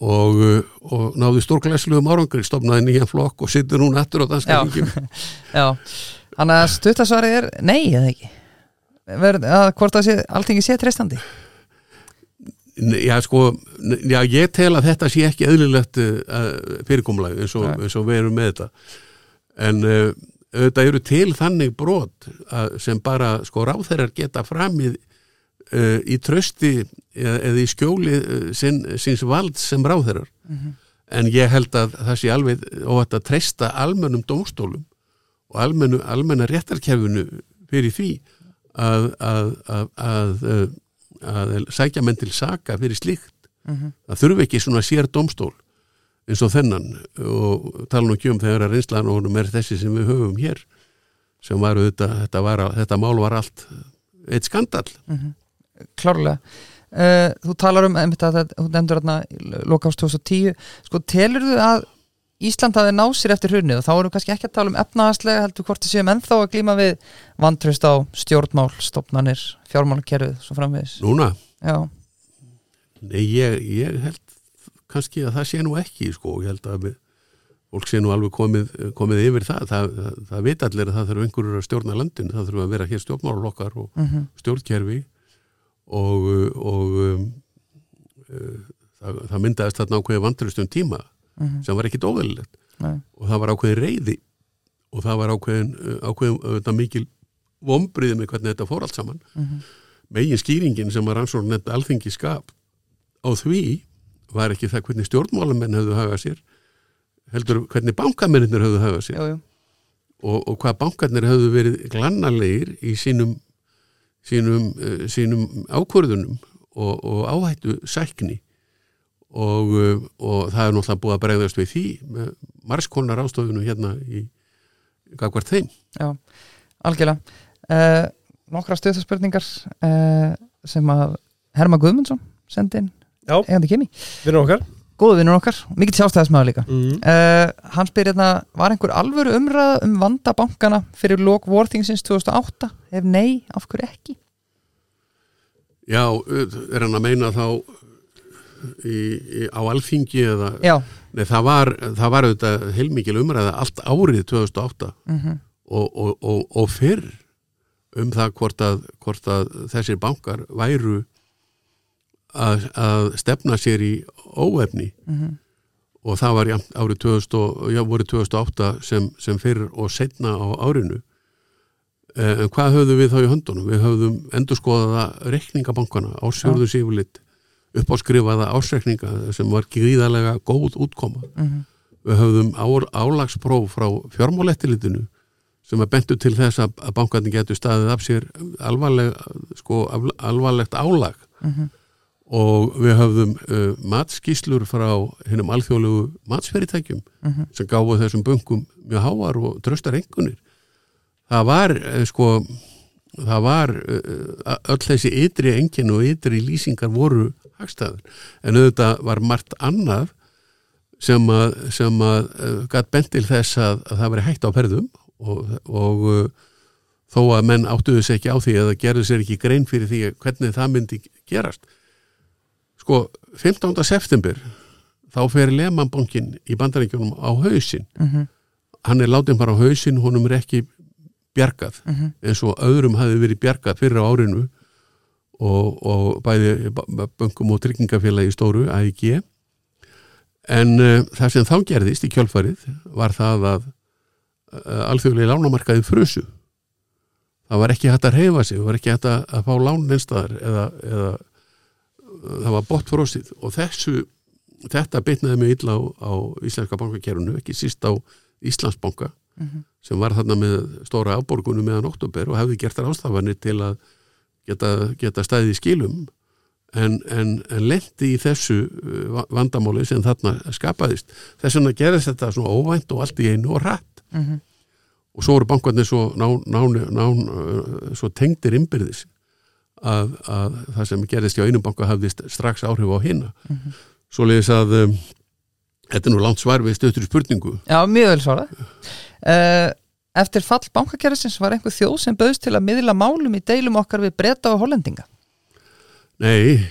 C: og, eh, og náði stórglæsluðum árangri stofnaði nýjan flokk og sittur hún aftur á danska þinginu.
B: Já, þannig að stuttasvarið er nei eða ekki? Verð, að, hvort sé, alltingi sé treystandi?
C: Nei, Já, sko, já, ég tel að þetta sé ekki eðlilegt uh, fyrirkomlag eins eins og við erum með þetta. En uh, auðvitað eru til þannig brot að, sem bara sko ráþeirar geta framið uh, í trösti eða, eða í skjóli uh, sin, síns vald sem ráþeirar en ég held að það sé alveg óvægt að treysta almennum dómstólum og almennu, almenna réttarkerfinu fyrir því að, að, að, að, að, að sækja menn til saka fyrir slíkt.
B: Mhm.
C: það þurfi ekki svona sér dómstól eins og þennan. Og tala nú ekki um þegar að reynslan og honum er þessi sem við höfum hér sem var auðvitað, þetta, var, þetta mál var allt eitt skandal
B: klárlega. Uh, þú talar um einmitt að það, þú nefndur hérna lokast 2010 sko telur þú að Ísland hafi náð sér eftir hrunnið og þá erum við kannski ekki að tala um efnaðaslega heldur hvort þið séum ennþá að glíma við vantröst á stjórnmál, stopnanir fjármálakerfið, svo framvegis.
C: Núna,
B: já,
C: nei ég, ég held kannski að það sé nú ekki sko, ég held að fólk sé nú alveg komið, komið yfir það. Það, það, það veit allir að það þurfa einhverjur að stjórna landin það þurfa að vera hér stjórnmálalokkar og
B: mm
C: stjórnkerfi og, og um, uh, það, það myndaðist þarna ákveði vantröstum tíma
B: Mhm.
C: sem var ekkit óveðilegt
B: Nei.
C: og það var ákveðin reyði og það var ákveðin, uh, ákveðin mikil vombriði með hvernig þetta fór allt saman
B: Mhm.
C: megin skýringin sem var rannsókn nefnt alþingi skap á því var ekki það hvernig stjórnmálamenn höfðu hagað sér heldur hvernig bankamennir höfðu hagað sér
B: jú, jú.
C: og, og hvað bankarnir höfðu verið glannalegir í sínum sínum, uh, sínum ákvörðunum og, og áhættu sækni og, uh, og það er náttúrulega búið að bregðast við því með margskonar ástofunum hérna í gagvart þeim.
B: Já, algjörlega. Uh, Nokkra stöðarspurningar uh, sem að Herma Guðmundsson sendi inn
A: Já.
B: kemi,
A: Vinnur okkar
B: góðu vinnur okkar mikill sjálfstæðismæður líka.
A: Mm.
B: uh, hann spyr hérna, var einhver alvöru umræða um vanda bankana fyrir lok vorþingsins 2008 ef nei, af hverju ekki?
C: Já, uh, er hann að meina þá í, í, á alþingi eða? Nei, það var, það var auðvitað heilmikil umræða allt árið 2008
B: mm
C: og, og, og, og fyrr um það hvort að, hvort að þessir bankar væru að, að stefna sér í óefni og það var árið 2000, og- já, voru 2008 sem, sem fyrir og setna á árinu Eh, En hvað höfðum við þá í höndunum? Við höfðum endurskoðaða reikningabankana, ásjörðu sífulit, uppáskrifaða ásreikninga sem var gríðarlega góð útkoma.
B: Mhm.
C: Við höfðum álagspróf frá fjármálettilitinu sem að bentu til þess að, bankarnir getur staðið af sér alvarleg, sko, al- alvarlegt álag
B: Mhm.
C: Og við höfðum uh, matskíslur frá hinnum alþjóðlegu matsfyrirtækjum
B: Mhm.
C: sem gáfu þessum bönkum mjög háar og tröstar engunir það var uh, sko það var uh, öll þessi ytri engin og ytri lýsingar voru hagstæður en auðvitað var margt annað sem að, sem að uh, gætt bent til þess að, að það veri hægt á ferðum og, og uh, þó að menn áttuðu sér ekki á því eða gerðu sér ekki grein fyrir því hvernig það myndi gerast sko 15. september þá fer Lehmann-bankin í bandaríkjunum á hausinn
B: Mhm.
C: hann er látið bara á hausinn, honum er ekki bjargað
B: Mhm.
C: eins og öðrum hafi verið bjargað fyrir árinu og, og bæði bönkum og tryggingafélagi stóru AIG en uh, það sem þá gerðist í kjölfarið var það að uh, alþjóðlega lánamarkaði frusu það var ekki hægt að reyfa sig það var ekki hægt að, fá lán neinstaðar eða, eða það var bótt frósið og þessu þetta bitnaði mjög illa á, á íslenska bankakerfunu, ekki síst á Íslandsbanka
B: Mhm.
C: sem var þarna með stóra afborgunum meðan oktober og hefði gert þar ástafanir til að geta, geta stæði í skilum en, en, en lendi í þessu uh, va- vandamáli sem þarna skapaðist þess vegna gerðist þetta svona óvænt og allt í einu og rætt
B: Mhm.
C: og svo voru bankarnir svo, nán, nán, nán, uh, svo tengdir innbyrðis að, að það sem gerðist hjá einum banka hafði st- strax áhrif á hina.
B: Mhm.
C: svo leiðis að um, þetta er nú langt svar við stöttur spurningu.
B: Já, mjög vel svarað. Uh, Eftir fall bankakerfisins var einhver þjóð sem bauðst til að miðla málum í deilum okkar við breyta og hollendinga.
C: Nei,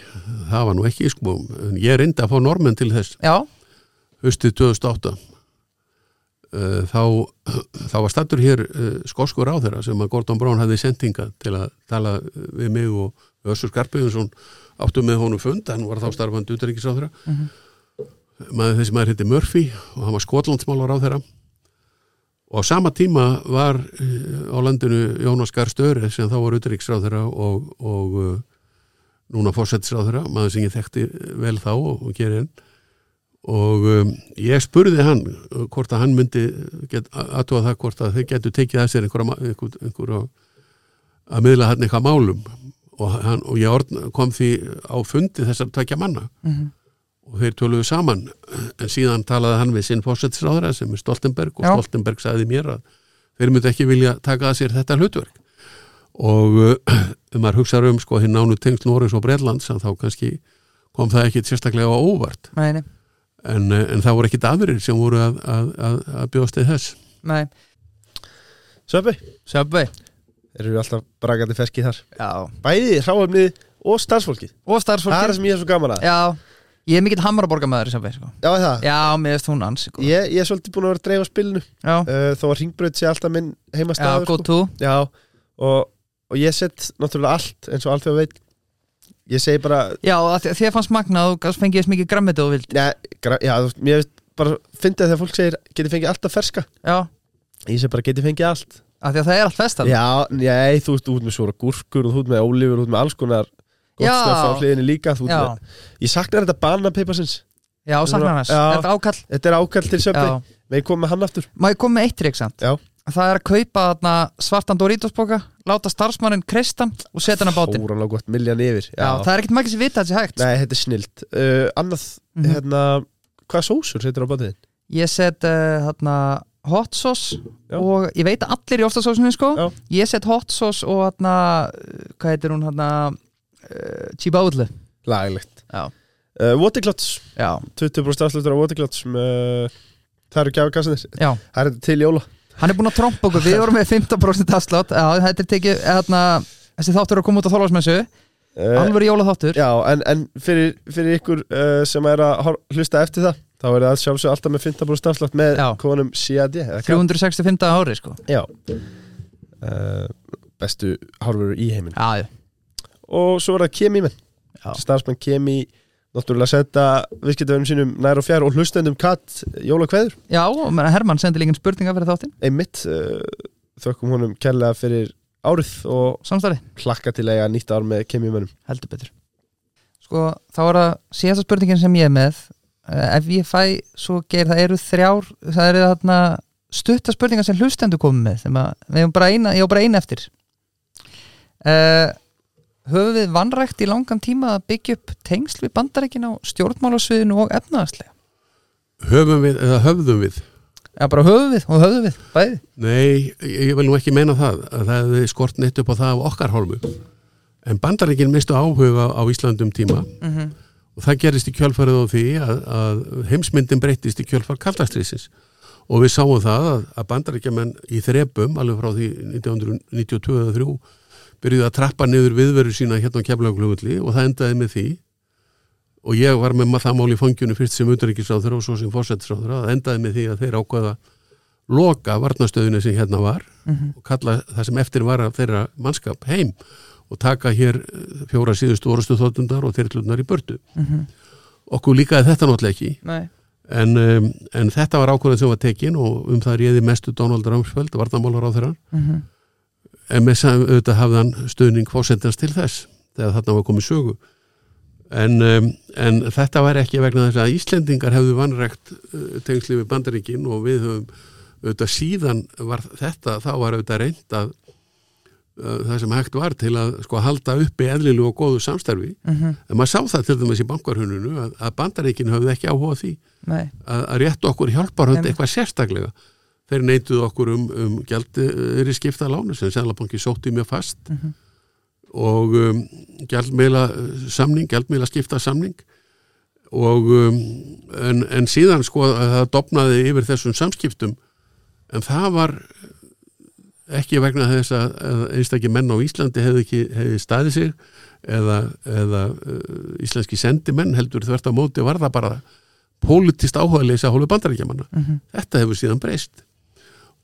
C: það var nú ekki sko, ég reyndi að fá normenn til þess.
B: Já,
C: haustið 2008 Uh, þá, þá var stattur hér uh, skoskur á þeirra sem að Gordon Brown hafði sendinga til að tala uh, við mig og Össur Skarpiðunsson áttu með honum fund, hann var þá starfandi á þeirra maður, þessi maður heiti Murphy og hann var skotlandsmálar á þeirra og á sama tíma var uh, á landinu Jónas Gar Störi sem þá var á þeirra og, og uh, núna fórsetis á þeirra maður sem ég þekkti vel þá og, og gerir enn og um, ég spurði hann uh, hvort að hann myndi aðtóa það hvort að þeir getur tekið að sér einhverja, einhver, einhverja að miðla hann eitthvað málum. Og, hann, og ég orðn, kom því á fundi þessar tvekja manna.
B: Mhm.
C: og þeir töluðu saman. En síðan talaði hann við sinn fórsetisráðara sem er Stoltenberg og
B: Já.
C: Stoltenberg sagði mér að þeir myndi ekki vilja taka að sér þetta hlutverk. Og uh, um maður hugsaður um sko hinn nánu tengst Norris og Breitlands að þá kannski kom það ekki sérstaklega á óvart.
B: Nei,
C: en, eh, en það voru ekkit aðrir sem voru að, að, að, að bjóðast til þess.
B: Nei.
A: Söpvi,
B: Subway
A: eru við alltaf bragandi ferski þar.
B: Já,
A: Bæði hráefnið og starfsfólkið.
B: Og
A: Það er
B: starfsfólki
A: sem ég er svo gaman að.
B: Já, ég er mikill hamaraborgamæður í Subway sko.
A: Já, er það?
B: Já, mér veist hún ans sko.
A: Ég, ég er svolítið búin að vera að dreifa spilinu.
B: Já,
A: uh, Þó að ringbröð sé alltaf minn
B: já,
A: heimastaður
B: go to.
A: Já, og, og ég set náttúrulega allt eins og allt við veit Ég segi bara
B: Já, þér fannst magnað og fengið þess mikið grammiti og vild
A: Já, þú veist, veist bara fyndið þegar fólk segir geti fengið alltaf ferska.
B: Já,
A: Ég segi bara geti fengið allt.
B: Að því að það er allt festan
A: Já, nei, þú veist, ert með svona gúrkur og þú ert með ólífur, þú ert með alls konar gott
B: Já.
A: líka með, Ég saknar þetta bananpipasins
B: já saknar hans
A: Já.
B: Er þetta ákall?
A: Þetta er ákall til söpni,
B: Já,
A: með ég kom með hann aftur.
B: Má ég koma með eitt. Það er að kaupa þarna svartan Doritos-boka láta starfsmannin kristan og setja hann á bátinn.
A: Hóranlega gott miljan yfir
B: Já, það er ekkert margir sem vita að þetta sé hægt.
A: Nei, þetta er snilt. Uh, Annað,
B: Mhm.
A: hérna, hvað sósur setur á bátiðin?
B: Ég set uh, þarna hot sauce
A: Já.
B: og ég veit að allir í oftasósunni sko.
A: Já.
B: ég set hot sauce og uh, hvað heitir hún þarna uh,
A: Laglegt.
B: Já.
A: uh, Waterclots,
B: Já,
A: 20% afslutur á Waterclots uh, Það eru gjafakassanir.
B: Já.
A: Það er til jóla
B: Hann er búinn að trompa okkur, við vorum með 15% afslátt þetta er tekið, þarna þessi þáttur er að koma út á þólasmessu
A: uh,
B: alveg jólaþáttur.
A: Já, en, en fyrir, fyrir ykkur uh, sem er að hlusta eftir það þá er það sjálfsög alltaf með 15% afslátt með
B: Já.
A: konum CAD eða hvað?
B: 365 ári sko.
A: Já. Uh, Bestu hárveru í heiminn Og svo er það kemi menn.
B: Já.
A: Starfsmenn kemi náttúrulega senda viðskiptöðum sínum nær og fjær og hlustendum katt jólakveður.
B: Já, og meina, Hermann sendi líka spurninga fyrir þáttinn.
A: Einmitt uh, þökkum honum kærlega fyrir árið og
B: Samstarfi,
A: hlakka til að nýtt ár með kemjumönum
B: heldur betur. Sko, þá er það síðasta spurningin sem ég er með. Uh, Ef ég fæ, svo ger það eru þrjár Það eru þarna stutta spurningar sem hlustendur komið með bara eina, ég á bara eina eftir. Uh, Höfum við vannrækt í langan tíma að byggja upp tengsl við bandarækin á stjórnmálasviðinu og efnaðarslega?
C: höfum við eða höfðum við?
B: Já, bara höfum við og höfum við, bæði.
C: Nei, ég vil nú ekki meina það. Að það hefði skort neitt upp á það af okkar hálfu. En bandaríkin mistu áhuga á Íslandum tíma.
B: Mm -hmm.
C: og það gerist í kjölfarið á því að, að heimsmyndin breytist í kjölfar kaldastriðsins og við sáum það að, að bandaríkjaman í þrepum alveg frá því 1992-3 byrjuði að trappa niður viðveru sína hérna á keflaglugulli og það endaði með því. Og ég var með það mál í fangjunu fyrst sem utanríkisráður og svo sem fórsetisráður það endaði með því að þeir ákvaða loka varnastöðinu sem hérna var og kalla það sem eftir var af þeirra mannskap heim og taka hér eh, fjóra síðustu orustu þóttundar og þyrlundar í börtu okkur líkaði þetta náttúrulega ekki. En, um, en þetta var ákvörðan sem var tekin og um það réði mestu Donald Rumsfeld, varnamálar á þeirra
B: mm
C: en með sem auðvitað hafði hann stuðning fósendans til þess þegar þarna var komið sögu. En, um, en þetta var ekki vegna þess að Íslendingar hefðu vanrækt uh, tengsli við bandaríkin og við höfum auðvitað síðan var þetta þá var auðvitað reynd að uh, það sem hægt var til að sko halda uppi eðlilu og góðu samstarfi.
B: Mhm.
C: en maður sá það til dæmis í bankarhununu að, að bandaríkin höfðu ekki áhuga því að, að rétta okkur hjálparhund eitthvað sérstaklega þeir neituðu okkur um, um gjaldri skipta lánu sem Sælabanki sótti mjög fast
B: Mhm.
C: og um, gjaldmiðla samning, gjaldmiðla skipta samning og um, en, en síðan sko að það dopnaði yfir þessum samskiptum en það var ekki vegna þess að, að einstakki menn á Íslandi hefði ekki hefði staðið sig eða, eða uh, íslenski sendimenn heldur þvert á móti var það bara pólitist áhugaðleysa hálfu bandaríkjamanna.
B: Mhm.
C: Þetta hefur síðan breyst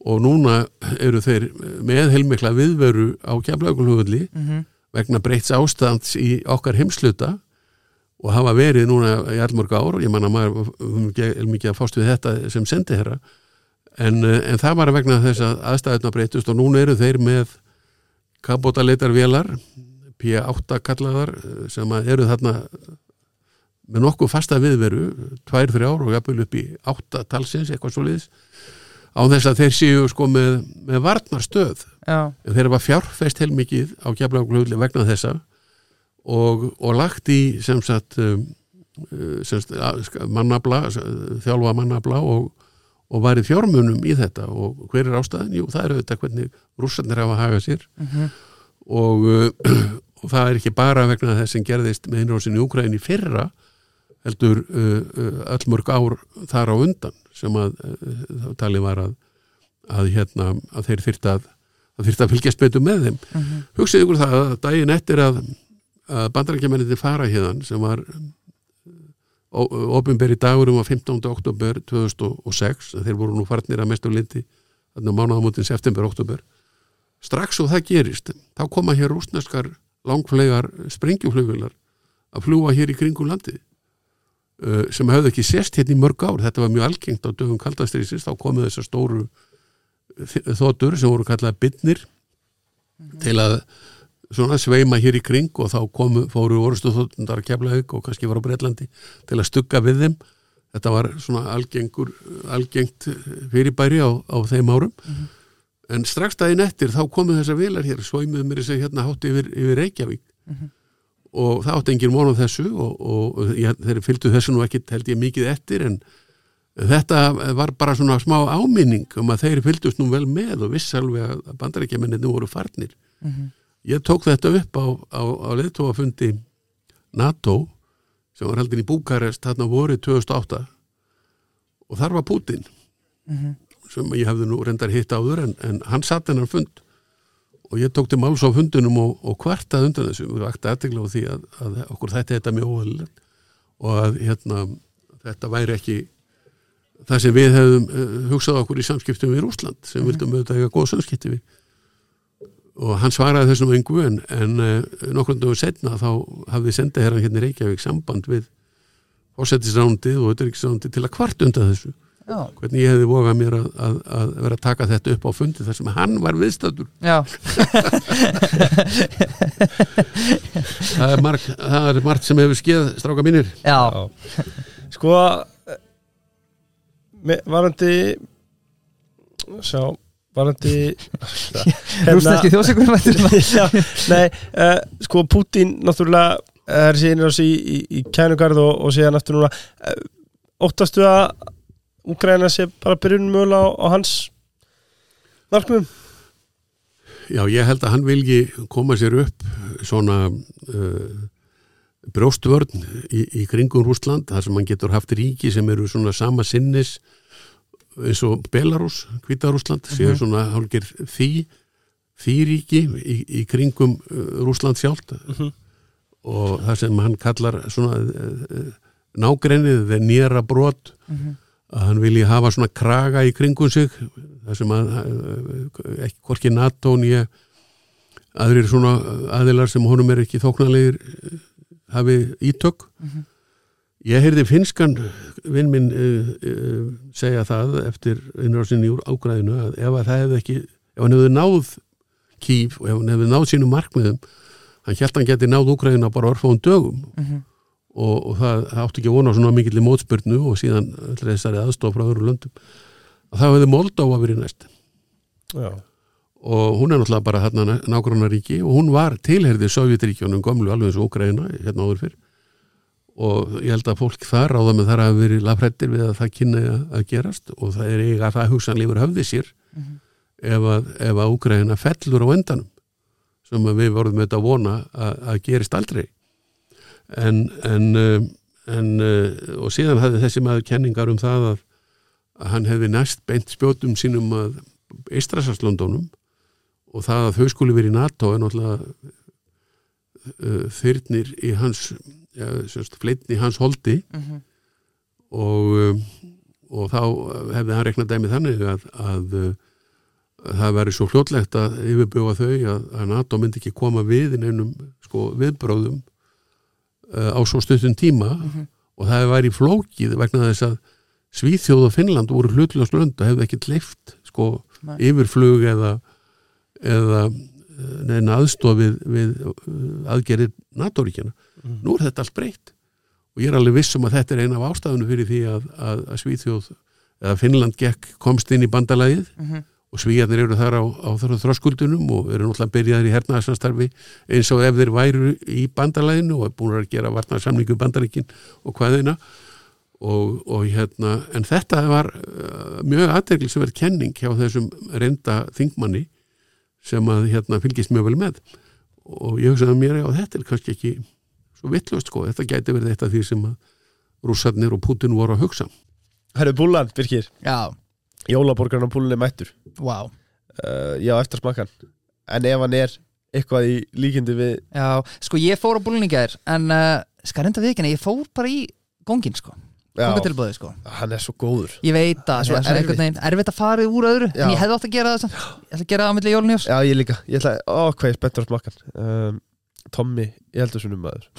C: og núna eru þeir með heilmikla viðveru á kemlaugulhugulli
B: Mhm.
C: vegna breyts ástands í okkar heimsluta og hafa verið núna í allmörg ár, ég manna maður um, mikið að fást við þetta sem sendi herra en, en það var vegna þess að aðstæðuna breytust og núna eru þeir með kabótaleitarvélar P8 kallaðar sem eru þarna með nokkuð fasta viðveru tvær, þrjár og jafnvel upp í átta talsins, eitthvað svo liðis á þess að þeir séu sko með, með varnarstöð.
B: Já,
C: en þeir hafa fjárfest heilmikið á keflaugulhugli vegna þessa og, og lagt í sem sagt, um, uh, sem sagt mannabla, þjálfa mannabla og, og varið fjármunum í þetta. Og hver er ástæðan? Jú, það er auðvitað hvernig rússarnir hafa hagað sér.
B: Mhm.
C: og, uh, og það er ekki bara vegna þess sem gerðist með innrásin í Úkræn í fyrra heldur uh, allmörg ár þar á undan sem að uh, talið var að, að, hérna, að þeir þyrft að það þyrfti að fylgjast betur með þeim
B: Mhm.
C: hugsið ykkur það að daginn eftir að, að bandarækjamenninni fara hérðan sem var ofinberi dagurum á 15. oktober 2006, þeir voru nú farnir að mestu lindi, þannig að mánuðamótin september, oktober strax og það gerist, þá koma hér rúsneskar langflegar sprengjuflugvilar að fljúa hér í kringum landið uh, sem hafði ekki sést hérna í mörg ár, þetta var mjög algengt á dögum kaldastriðsins, þá komu þessar stóru þóttur sem voru kallað bytnir til að svona sveima hér í kring og þá komu, fóru orustu þóttundar að kefla og kannski var á Breitlandi til að stugga við þeim. Þetta var svona algengur algengt fyrirbæri á, á þeim árum. En strax daginn eftir þá komu þessar vilar hér sveimuðu mér þess að hérna hátti yfir, yfir Reykjavík og það átti engin á þessu og, og ég, þeir fylgdu þessu nú ekki held ég mikið eftir en þetta var bara svona smá áminning um að þeir fylgdust nú vel með og viss alveg að bandarækjamenninni voru farnir
B: Mhm.
C: ég tók þetta upp á, á, á leðtóafundi NATO sem var haldin í Búkarest þarna voru 2008 og þar var Putin
B: Mhm.
C: sem ég hefði nú reyndar hitt áður en, en hann satt hennar fund og ég tók til máls á fundunum og, og kvartað undan þessu. Og vakti aðtegla á því að, að okkur þetta þetta mjög óhaldilegt og að hérna, þetta væri ekki það sem við hefðum uh, hugsað okkur í samskiptum við Rúsland sem vildum auðvitað eiga góð samskipti við. Og hann svaraði þessum engu en, en uh, nokkurn dögur setna þá hafði sendið hérna hérna Reykjavík samband við fósettisrándið og auðvitaðriksrándið til að kvart undan þessu
B: já,
C: hvernig ég hefði vogað mér að, að, að vera að taka þetta upp á fundi þar sem hann var viðstættur
B: já,
C: það er, marg, það er margt sem hefur skeð stráka mínir.
B: Já,
A: Sko eh, varandi sjá, varandi Hérna-
B: rúsneski þjóðsökurum
A: Já, Nei, uh, sko Putin náttúrulega eh, er síðan í, í, í kænugarð og, og síðan aftur núna. Uh, óttastu að Úgræna sé bara byrjunum mögulega á, á hans markmiðum?
C: Já, ég held að hann vilji koma sér upp svona uh, brjóstvörn í, í kringum Rúsland, þar sem hann getur haft ríki sem eru svona sama sinnis eins og Belarus, Hvítarúsland, séu svona hálfger því, því ríki í, í kringum uh, Rúsland sjálft. Og það sem hann kallar svona uh, nágrennið, þeir nýra brot að hann vilji hafa svona kraga í kringum sig það sem að uh, ekki hvorki NATO nýja aðrir svona aðilar sem honum er ekki þóknarlegir uh, hafi ítök. Ég heyrði finskan vinn minn uh, uh, segja það eftir innrásinni úr ágræðinu að ef að það hefði ekki ef hann hefði náð kýf og ef hann hefði náð sínum markmiðum hann held hann geti náð úgræðina bara orðfáum dögum og, og það, það átti ekki að vona á svona mikill mótspyrnu og síðan allir þessari aðstof frá öðru löndum. Að það hefði Moldóa verið næst.
A: Já,
C: og hún er náttúrulega bara hérna nágrannar ríki og hún var tilherði Sovjetríkjónum gömlu alveg eins og Ukraina hérna áður fyrr. Og ég held að fólk þar ráða með þar að verið lafrættir við að það kynna að gerast og það er eiga að það hugsanleifur höfði sér ef að, ef að Ukraina fellur á endanum sem að við vorum með þetta að vona að, að gerist aldrei en, en, uh, en uh, og síðan hafði þessi maður kenningar um það að, að hann hefði næst beint spjótum sínum að Eistrasaslondónum og það að þau skuli verið í NATO er náttúrulega uh, þyrnir í hans ja, fleitni í hans holdi. Og, um, og þá hefði hann reknað dæmið þannig að, að, að það væri svo fljótlegt að yfirbjóða þau að, að NATO myndi ekki koma við í neinum sko, viðbráðum uh, á svo stundum tíma og það væri flókið vegna þess að Svíþjóð og Finnland voru hlutlega slönd og hefði ekki leift sko,
B: Nei.
C: yfirflug eða, eða eh, neina aðstof við, uh, aðgerir NATO-ríkjana. Nú er þetta allt breytt og ég er alveg viss um að þetta er eina af ástafunum fyrir því að, að, að Svíþjóð eða Finnland gekk, komst inn í bandalagið og Svíjarnir eru þar á, á þar þröskuldunum og eru náttúrulega byrjaðir í hernaðarsamstarfi eins og ef þeir væru í bandalaginu og er búin að gera varnarsamlingu bandaríkin og hvaðina og, og hérna, en þetta var uh, mjög aðtegli sem verið kenning hjá þessum reynda þingmanni sem að hérna fylgist mjög vel með. Og ég hugsaði að mér að þetta er kannski ekki svo vittlust sko, þetta gæti verið eitt af því sem að rússarnir og Putin voru að hugsa.
A: Herru Búlan, Birkir,
B: já,
A: jólaborgarinn á er mættur.
B: Wow
A: uh, Já, eftir smakkan En ef hann er eitthvað í líkindi við
B: Já, sko ég fór á búlningar en uh, skal reynda við ekki, ég fór bara í góngin sko,
A: Já,
B: góngatilbúðið sko.
A: Hann er svo góður.
B: Ég veit að
A: Það er
B: það er svona
A: erfitt.
B: að fara úr öðru
A: Já.
B: en ég hefði átt að gera það samt. Ég ætla að gera það á milli jólunjós
A: Já, ég líka, ég ætla, ó, hvað er spettur á smakkan um, Tommy, ég heldur svona maður.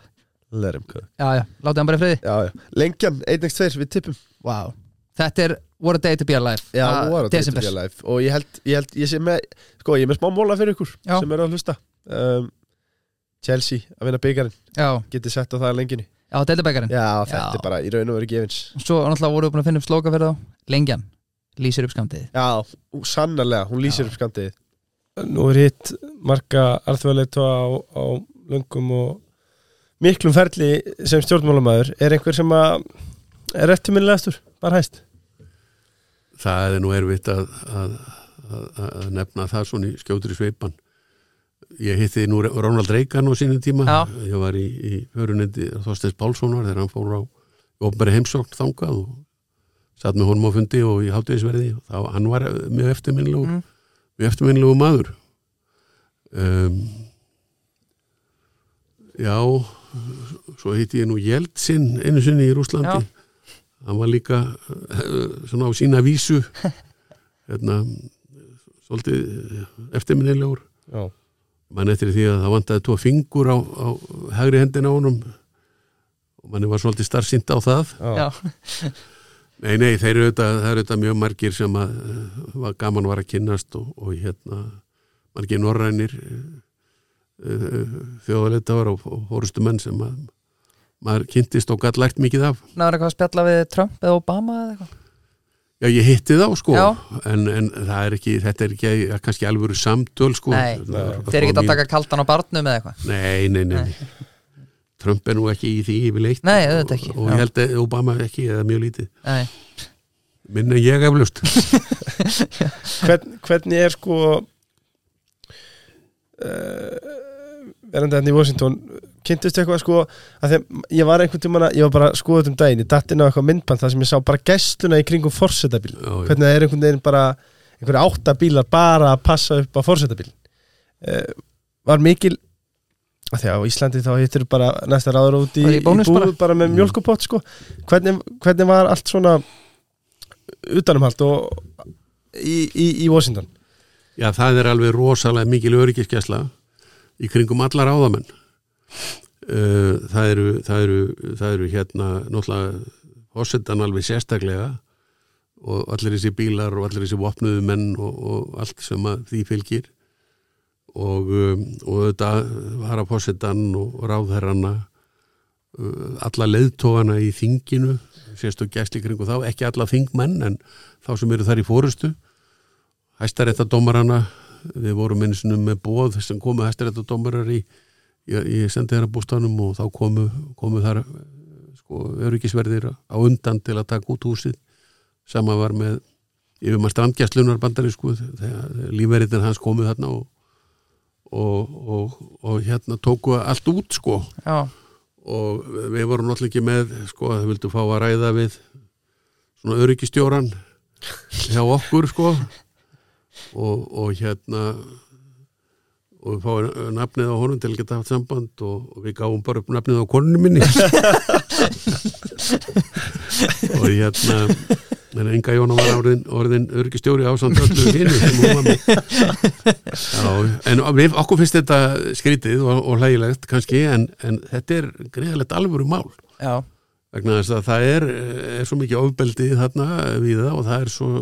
A: Let him cook.
B: Já, já, látið hann bara í friði.
A: Já, já, lengjan, 1x2, við tippum.
B: Wow. Þetta er What a Day to be Alive.
A: Já,
B: Ah,
A: nú var þetta
B: desember.
A: Desember. Live Og ég held, ég held, ég sé með Sko, ég er með smá móla fyrir ykkur
B: Já.
A: Sem eru að hlusta. Um, Chelsea, að vinna byggarinn
B: Já,
A: Getið sett á það lenginni.
B: Já, deildabækarinn
A: Já, þetta
B: Já.
A: er bara í raun og veru gefins.
B: Svo náttúrulega voru við búin að finna upp slóka fyrir þá. Lengjan, lýsir upp skamtið
A: Já, sannarlega, hún lýsir upp skamtið Nú er hitt marga alþjóðleitu á, á löngum og miklum ferli sem stjórnmálamæður er einhver sem að er eftirminnilegastur, bara hæst
C: það er nú erfitt að, að, að, að nefna það svona í skjótri sveipan ég hitti nú Ronald Reagan á sínum tíma
B: Já.
C: ég var í, í hörunendi Þorsteins Pálssonar þegar hann fór á ofnbæri heimsókn þangað og satt með honum á fundi og í hátíðisverði og þá, hann var mjög eftirminnlegu
B: Mm.
C: mjög eftirminnlegu maður um, já svo hitti ég nú Jeltsin einu sinni í Rúslandi
B: Já.
C: Hann var líka eh, svona á sína vísu hérna svolítið eftirminnilegur.
A: Já,
C: mann eftir því að það vantaði tvo fingur á, á hægri hendina á honum. Og manni var svolítið starfsýnt á það.
B: Já,
C: Nei, nei, þeir eru auðvitað, það eru auðvitað mjög margir sem að uh, var gaman var að kynnast og, og hérna margir norrænir þjóðaleitar og, og fórustu menn sem að maður kynntist og gætt lært mikið af.
B: náður eitthvað að spjalla við Trump eða Obama eða eitthvað?
C: Já, ég hitti þá sko, en, en það er ekki, þetta er ekki eh, kannski alvöru samtöl sko.
B: Nei, þeir eru ekki að taka kaldan á barnum eða eitthvað?
C: Nei, nei, nei, nei. Trump er nú ekki í því yfirleitt.
B: Nei, auðvitað ekki,
C: og, og ég held að Obama ekki eða mjög lítið.
B: Nei,
C: minn en ég eflust
A: Hvern, hvernig er sko uh, verandi hérna í Washington kynntist eitthvað sko að þegar ég var einhvern tímann að ég var bara að skoða þetta um daginn ég datt inn á eitthvað myndband þar sem ég sá bara gæstuna í kringum
C: já.
A: hvernig það er einhvern veginn bara einhverja átta bílar bara að passa upp á forsetabíl uh, var mikil að því að á Íslandi þá hittir bara næsta ráður út í,
B: í
A: búð
B: bara.
A: bara, með mjölkupott sko hvernig, hvernig var allt svona utanumhald og í, í, í Washington
C: Já, það er alveg rosalega mikil öryggiskesla í kringum allar áðamenn. Uh, það, eru, það, eru, það eru hérna náttúrulega fórsetan alveg sérstaklega og allir þessi bílar og allir þessi vopnuðu menn og, og allt sem því fylgir. Og, um, og þetta var að fórsetan og ráðherrana uh, alla leiðtófana í þinginu sérstu gæsli kringu þá, ekki alla þingmenn en þá sem eru þar í fórustu hæstaréttadómarana við vorum minnsinum með bóð sem komu hæstaréttadómarar í, í, í sendiðarabústanum og þá komu, komu þar sko, öryggisverðir á undan til að taka út húsið sama var með yfir maður strandgjastlunar bandari sko þegar lífverðin hans komu þarna og, og, og, og hérna tóku allt út sko.
B: Já,
C: og við vorum náttúrulega ekki með sko að þau vildu fá að ræða við svona öryggistjóran hjá okkur sko. Og, og hérna og við fáum nafnið á honum til að geta haft samband og, og við gáum bara upp nafnið á konunni minni. Og hérna en enga Jóna var orðin, orðin öryggistjóri ásand öllu hinu sem hún var með. Já, en við, okkur finnst þetta skrítið og, og hlægilegt kannski en, en þetta er greiðalegt alvöru mál
B: já,
C: vegna þess að það er, er svo mikið ofbeldi þarna við það og það er svo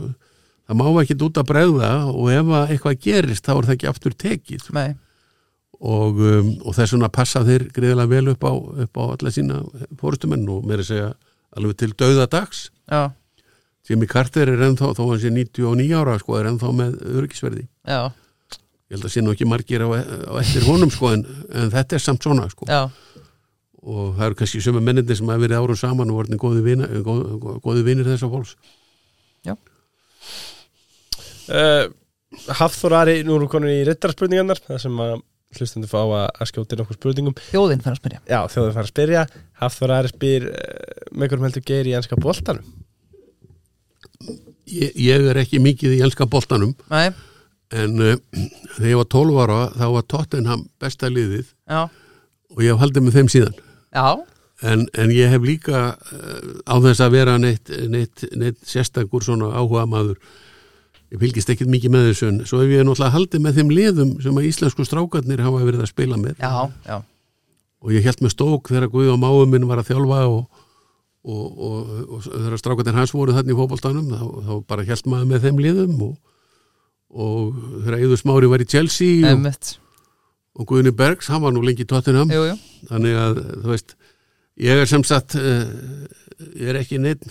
C: það má ekki út að bregða og ef að eitthvað gerist þá er það ekki aftur tekið.
B: Nei,
C: og, um, og þess vegna passa þeir greiðlega vel upp á, upp á alla sína fórustumenn og meira að segja alveg til dauðadags
B: já,
C: Jimmy Carter er ennþá, þó hann sé 99 ára sko, er ennþá með öryggisverði.
B: Já,
C: ég held að sé nú ekki margir á, á eftir honum sko, en, en þetta er samt svona sko.
B: já,
C: og það eru kannski sömu mennindir sem hafa verið árum saman og orðin góði vinir, góð, góð, góði vinir þessa fólks
A: uh, Hafþór Ari, nú erum við konin í rittarspurningarnar það sem að hlustundu fá að, að skjóta inn okkur spurningum.
B: Þjóðin fyrir að spyrja.
A: Já, þjóður fara að spyrja. Hafþór Ari spyr uh, með hverjum heldur geir í ennska boltanum?
C: Ég, ég er ekki mikið í elska boltanum
B: Nei,
C: en uh, þegar ég var 12 ára þá var Tottenham besta liðið
B: já,
C: og ég hef haldið með þeim síðan.
B: Já,
C: en, en ég hef líka uh, á þess að vera neitt, neitt, neitt sérstakur svona áhuga maður ég fylgist ekkit mikið með þessu en svo hef ég náttúrulega haldið með þeim liðum sem að íslensku strákarnir hafa verið að spila með.
B: Já, já.
C: Og ég held með stók þegar Guð og máum minn var að þjálfa og, og, og, og þegar strákarnir hans voru þarna í fótboltanum þá, þá bara held maður með þeim liðum og, og þegar Eður Smári var í Chelsea og, Guðni Bergs, hann var nú lengi í Tottenham.
B: Jú, jú,
C: þannig að þú veist ég er sem sagt uh, ég er ekki neitt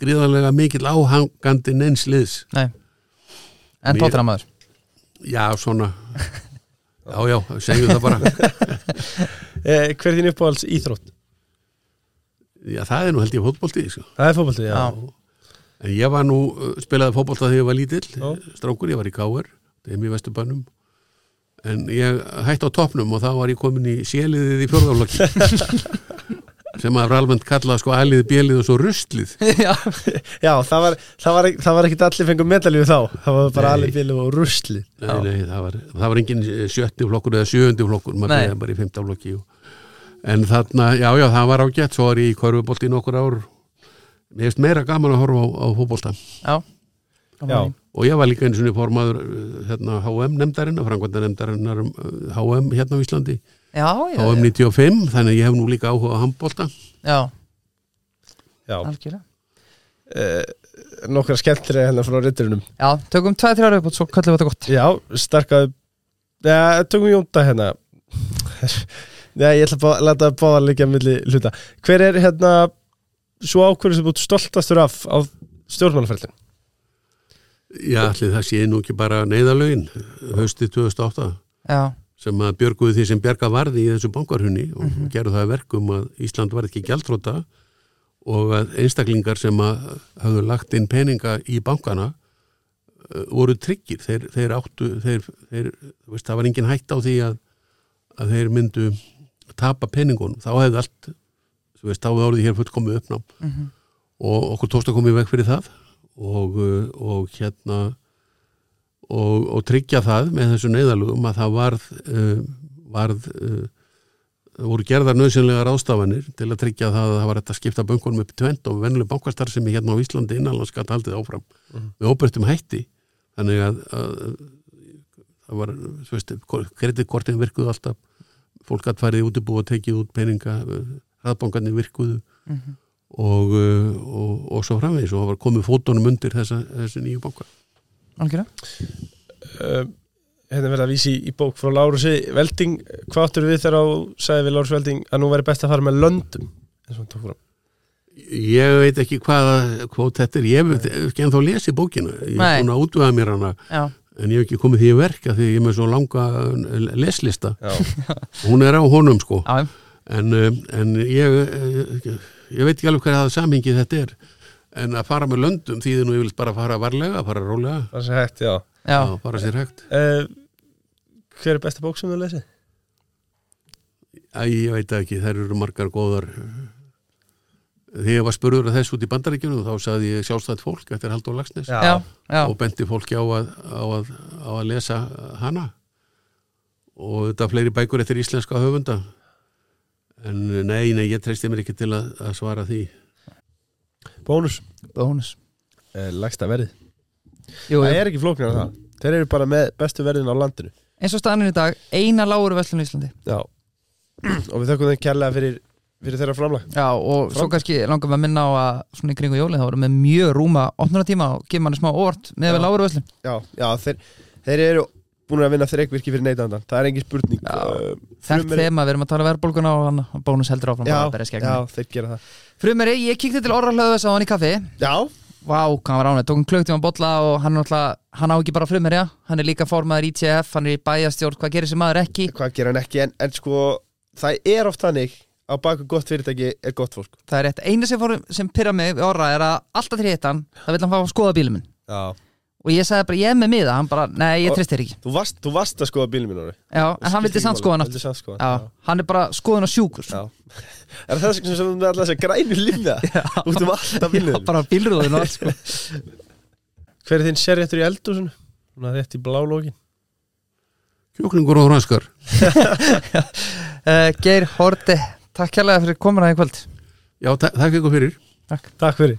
C: gríðarlega mikill áhangandi neins liðs.
B: Nei En tóttramaður
C: já svona. Já já, segjum það bara.
A: Eh, Hver er þín uppáhalds íþrótt?
C: já það er nú held ég fótbolti sko.
A: Það er fótbolti, já,
B: Já.
C: en ég var nú uh, spilaði fótbolta þegar ég var lítill. Strákur, ég var í Káur þeim í Vesturbænum. En ég hætti á toppnum og þá var ég komin í séliðið í fjórðaflokki sem að almennt kalla sko æliðið, bjelið og svo rustlið
B: Já,
A: Já, það var, það var, það var ekkit allir fengum medalju þá. Það var bara allir bílu og rusli
C: Nei, nei, það var, það var engin sjötti flokkur eða sjöundi flokkur, maður beðið bara í fymta flokki og, en þarna, já, já, það var ágætt svo var ég í korfubolti í nokkur ár. Mér hefst meira gaman að horfa á, á fótbolta
B: já.
A: Já,
C: og ég var líka eins og formaður uh, hérna HM nefndarinn, framkvæmda nefndarinnar um uh, HM hérna á Íslandi
B: já, já,
C: á M95 þannig að ég hef nú líka áhuga á handbólta
B: já,
A: Já,
B: algjörlega.
A: Uh, nokkra skemmtilega hérna frá ritturunum
B: Já, tökum 2-3 ára upp og svo kallum við þetta gott.
A: Já, sterkaði Já, tökum Jónda hérna. Já, ég ætla bara að leta báða líka milli hluta. Hver er hérna svo ákvörðu sem búið stoltastur af á stjórnmálafrællin?
C: Já, allir það sé nú ekki bara neyðalögin haustið 2008
B: Já,
C: sem að björguðu því sem bjarga varði í þessu bankarhunni og gerðu það að verkum að Ísland var ekki gjaldróta og að einstaklingar sem að hafðu lagt inn peninga í bankana uh, voru tryggir. Þeir, þeir áttu þeir, þeir, veist, það var engin hætt á því að, að þeir myndu tapa peningunum, þá hefði allt veist, þá hefði orðið hér fullkomið uppnám. Og okkur tókst að koma í veg fyrir það og, uh, og hérna og, og tryggja það með þessu neyðalugum að það varð uh, varð uh, voru gerðar nöðsynlega ráðstafanir til að tryggja það að það var hægt að skipta bönkunum upp í tvent og vennileg bankastar sem er hérna á Íslandi innanlandskat haldið áfram með óbærstum hætti. Þannig að, að það var, veist, kreditkortin virkuðu alltaf fólk að farið út og tekið út peninga hraðbankarnir virkuðu og, uh, og, og svo framvegis og það var komið fótunum undir þessa, þessi nýju bankar
B: algjörlega.
A: Uh, hérna verða að vísi í bók frá Lárusi Velding, hvað áttur við þegar á sagði við Lárus Velding að nú væri best að fara með löndum? Eins og hann tók fram.
C: Ég veit ekki hvað, hvað þetta er, ég hef ekki ennþá lesið bókina, ég hef búin að útvega mér hana
B: Já,
C: en ég hef ekki komið því í verka því ég er með svo langa leslista,
A: Já,
C: hún er á honum sko,
B: já,
C: en, um, en ég, eh, ég veit ekki alveg hvað það samhengi þetta er, en að fara með löndum því nú ég vil bara fara varlega, fara rólega,
A: það sé hægt, já
B: já,
C: já, fara sér hægt.
A: uh, Hver er besta bók sem þú lesið?
C: Æ, ég veit ekki, þær eru margar góðar. Þegar ég var spurður að þess út í bandaríkjunum þá sagði ég sjálfstætt fólk eftir Halldór Lagsnes.
B: já, já,
C: og benti fólki á að, á að, á að lesa hana og þetta fleiri bækur eftir íslenska höfunda en nei, nei, ég treysti mér ekki til að, að svara því
A: Bónus,
B: bónus.
A: Uh, lagsta verðið.
B: Jú,
A: Það er ekki flóknar það. Þeir eru bara með bestu verðin á landinu.
B: Eins og staðan er í dag, eina lágur vestlun í Íslandi.
A: Já. Og við þökkum þeim kærlega fyrir, fyrir þeirra framlag.
B: Já, og svo
A: Fram-
B: kannski langar við að minna á að svona í kringu jólið þá voru með mjög rúma opnunatíma og gefa manni smá óvart með við lágur vestlun
A: Já, já þeir, þeir eru búin að vinna þreikvirki fyrir neytandan Það er engin spurning.
B: Já.
A: uh,
B: Þekkt
A: Frumeri-
B: þema, við erum að tala verðbólguna og hann og bónus heldur áfram
A: já,
B: að berjast gegn
A: já, þeir gera það
B: Frumeri, ég kíkti til orra hlöðus á hann í kaffi.
A: Já,
B: Vá, hvað hann var ánægt, tókum klöktum á bolla og hann, er náttúrulega- hann á ekki bara frumherja hann er líka formaður ITF, hann er í bæjastjórn hvað gerir sem maður ekki?
A: Hvað gera hann ekki? En, en sko, það er oft þannig á baku gott fyrirtæki er gott fólk.
B: Það er rétt, eina sem, sem pyrra mig við orra er að alltaf til hittan, það vil hann fá að skoða bílum minn.
A: Já
B: og ég sagði bara, ég er með miða, hann bara, nei, ég
A: Og-
B: trist þér ekki.
A: Þú varst, þú varst að skoða bílum minn orði
B: já, en hann vildi samt skoða hann
A: skoða
B: já, hann er bara skoðun á sjúkur.
A: Já. Er það sem sem við alltaf þess að grænu limja út um alltaf bílum
B: bara bílrúðin og allt sko.
A: Hver er þinn sérréttur í eldúsinu? Svona rétt í blálógin
C: Kjóklingur og franskar
B: uh, Geir Horti, takk kærlega fyrir komuna í kvöld.
C: Já, ta- takk ykkur fyrir.
A: Takk fyrir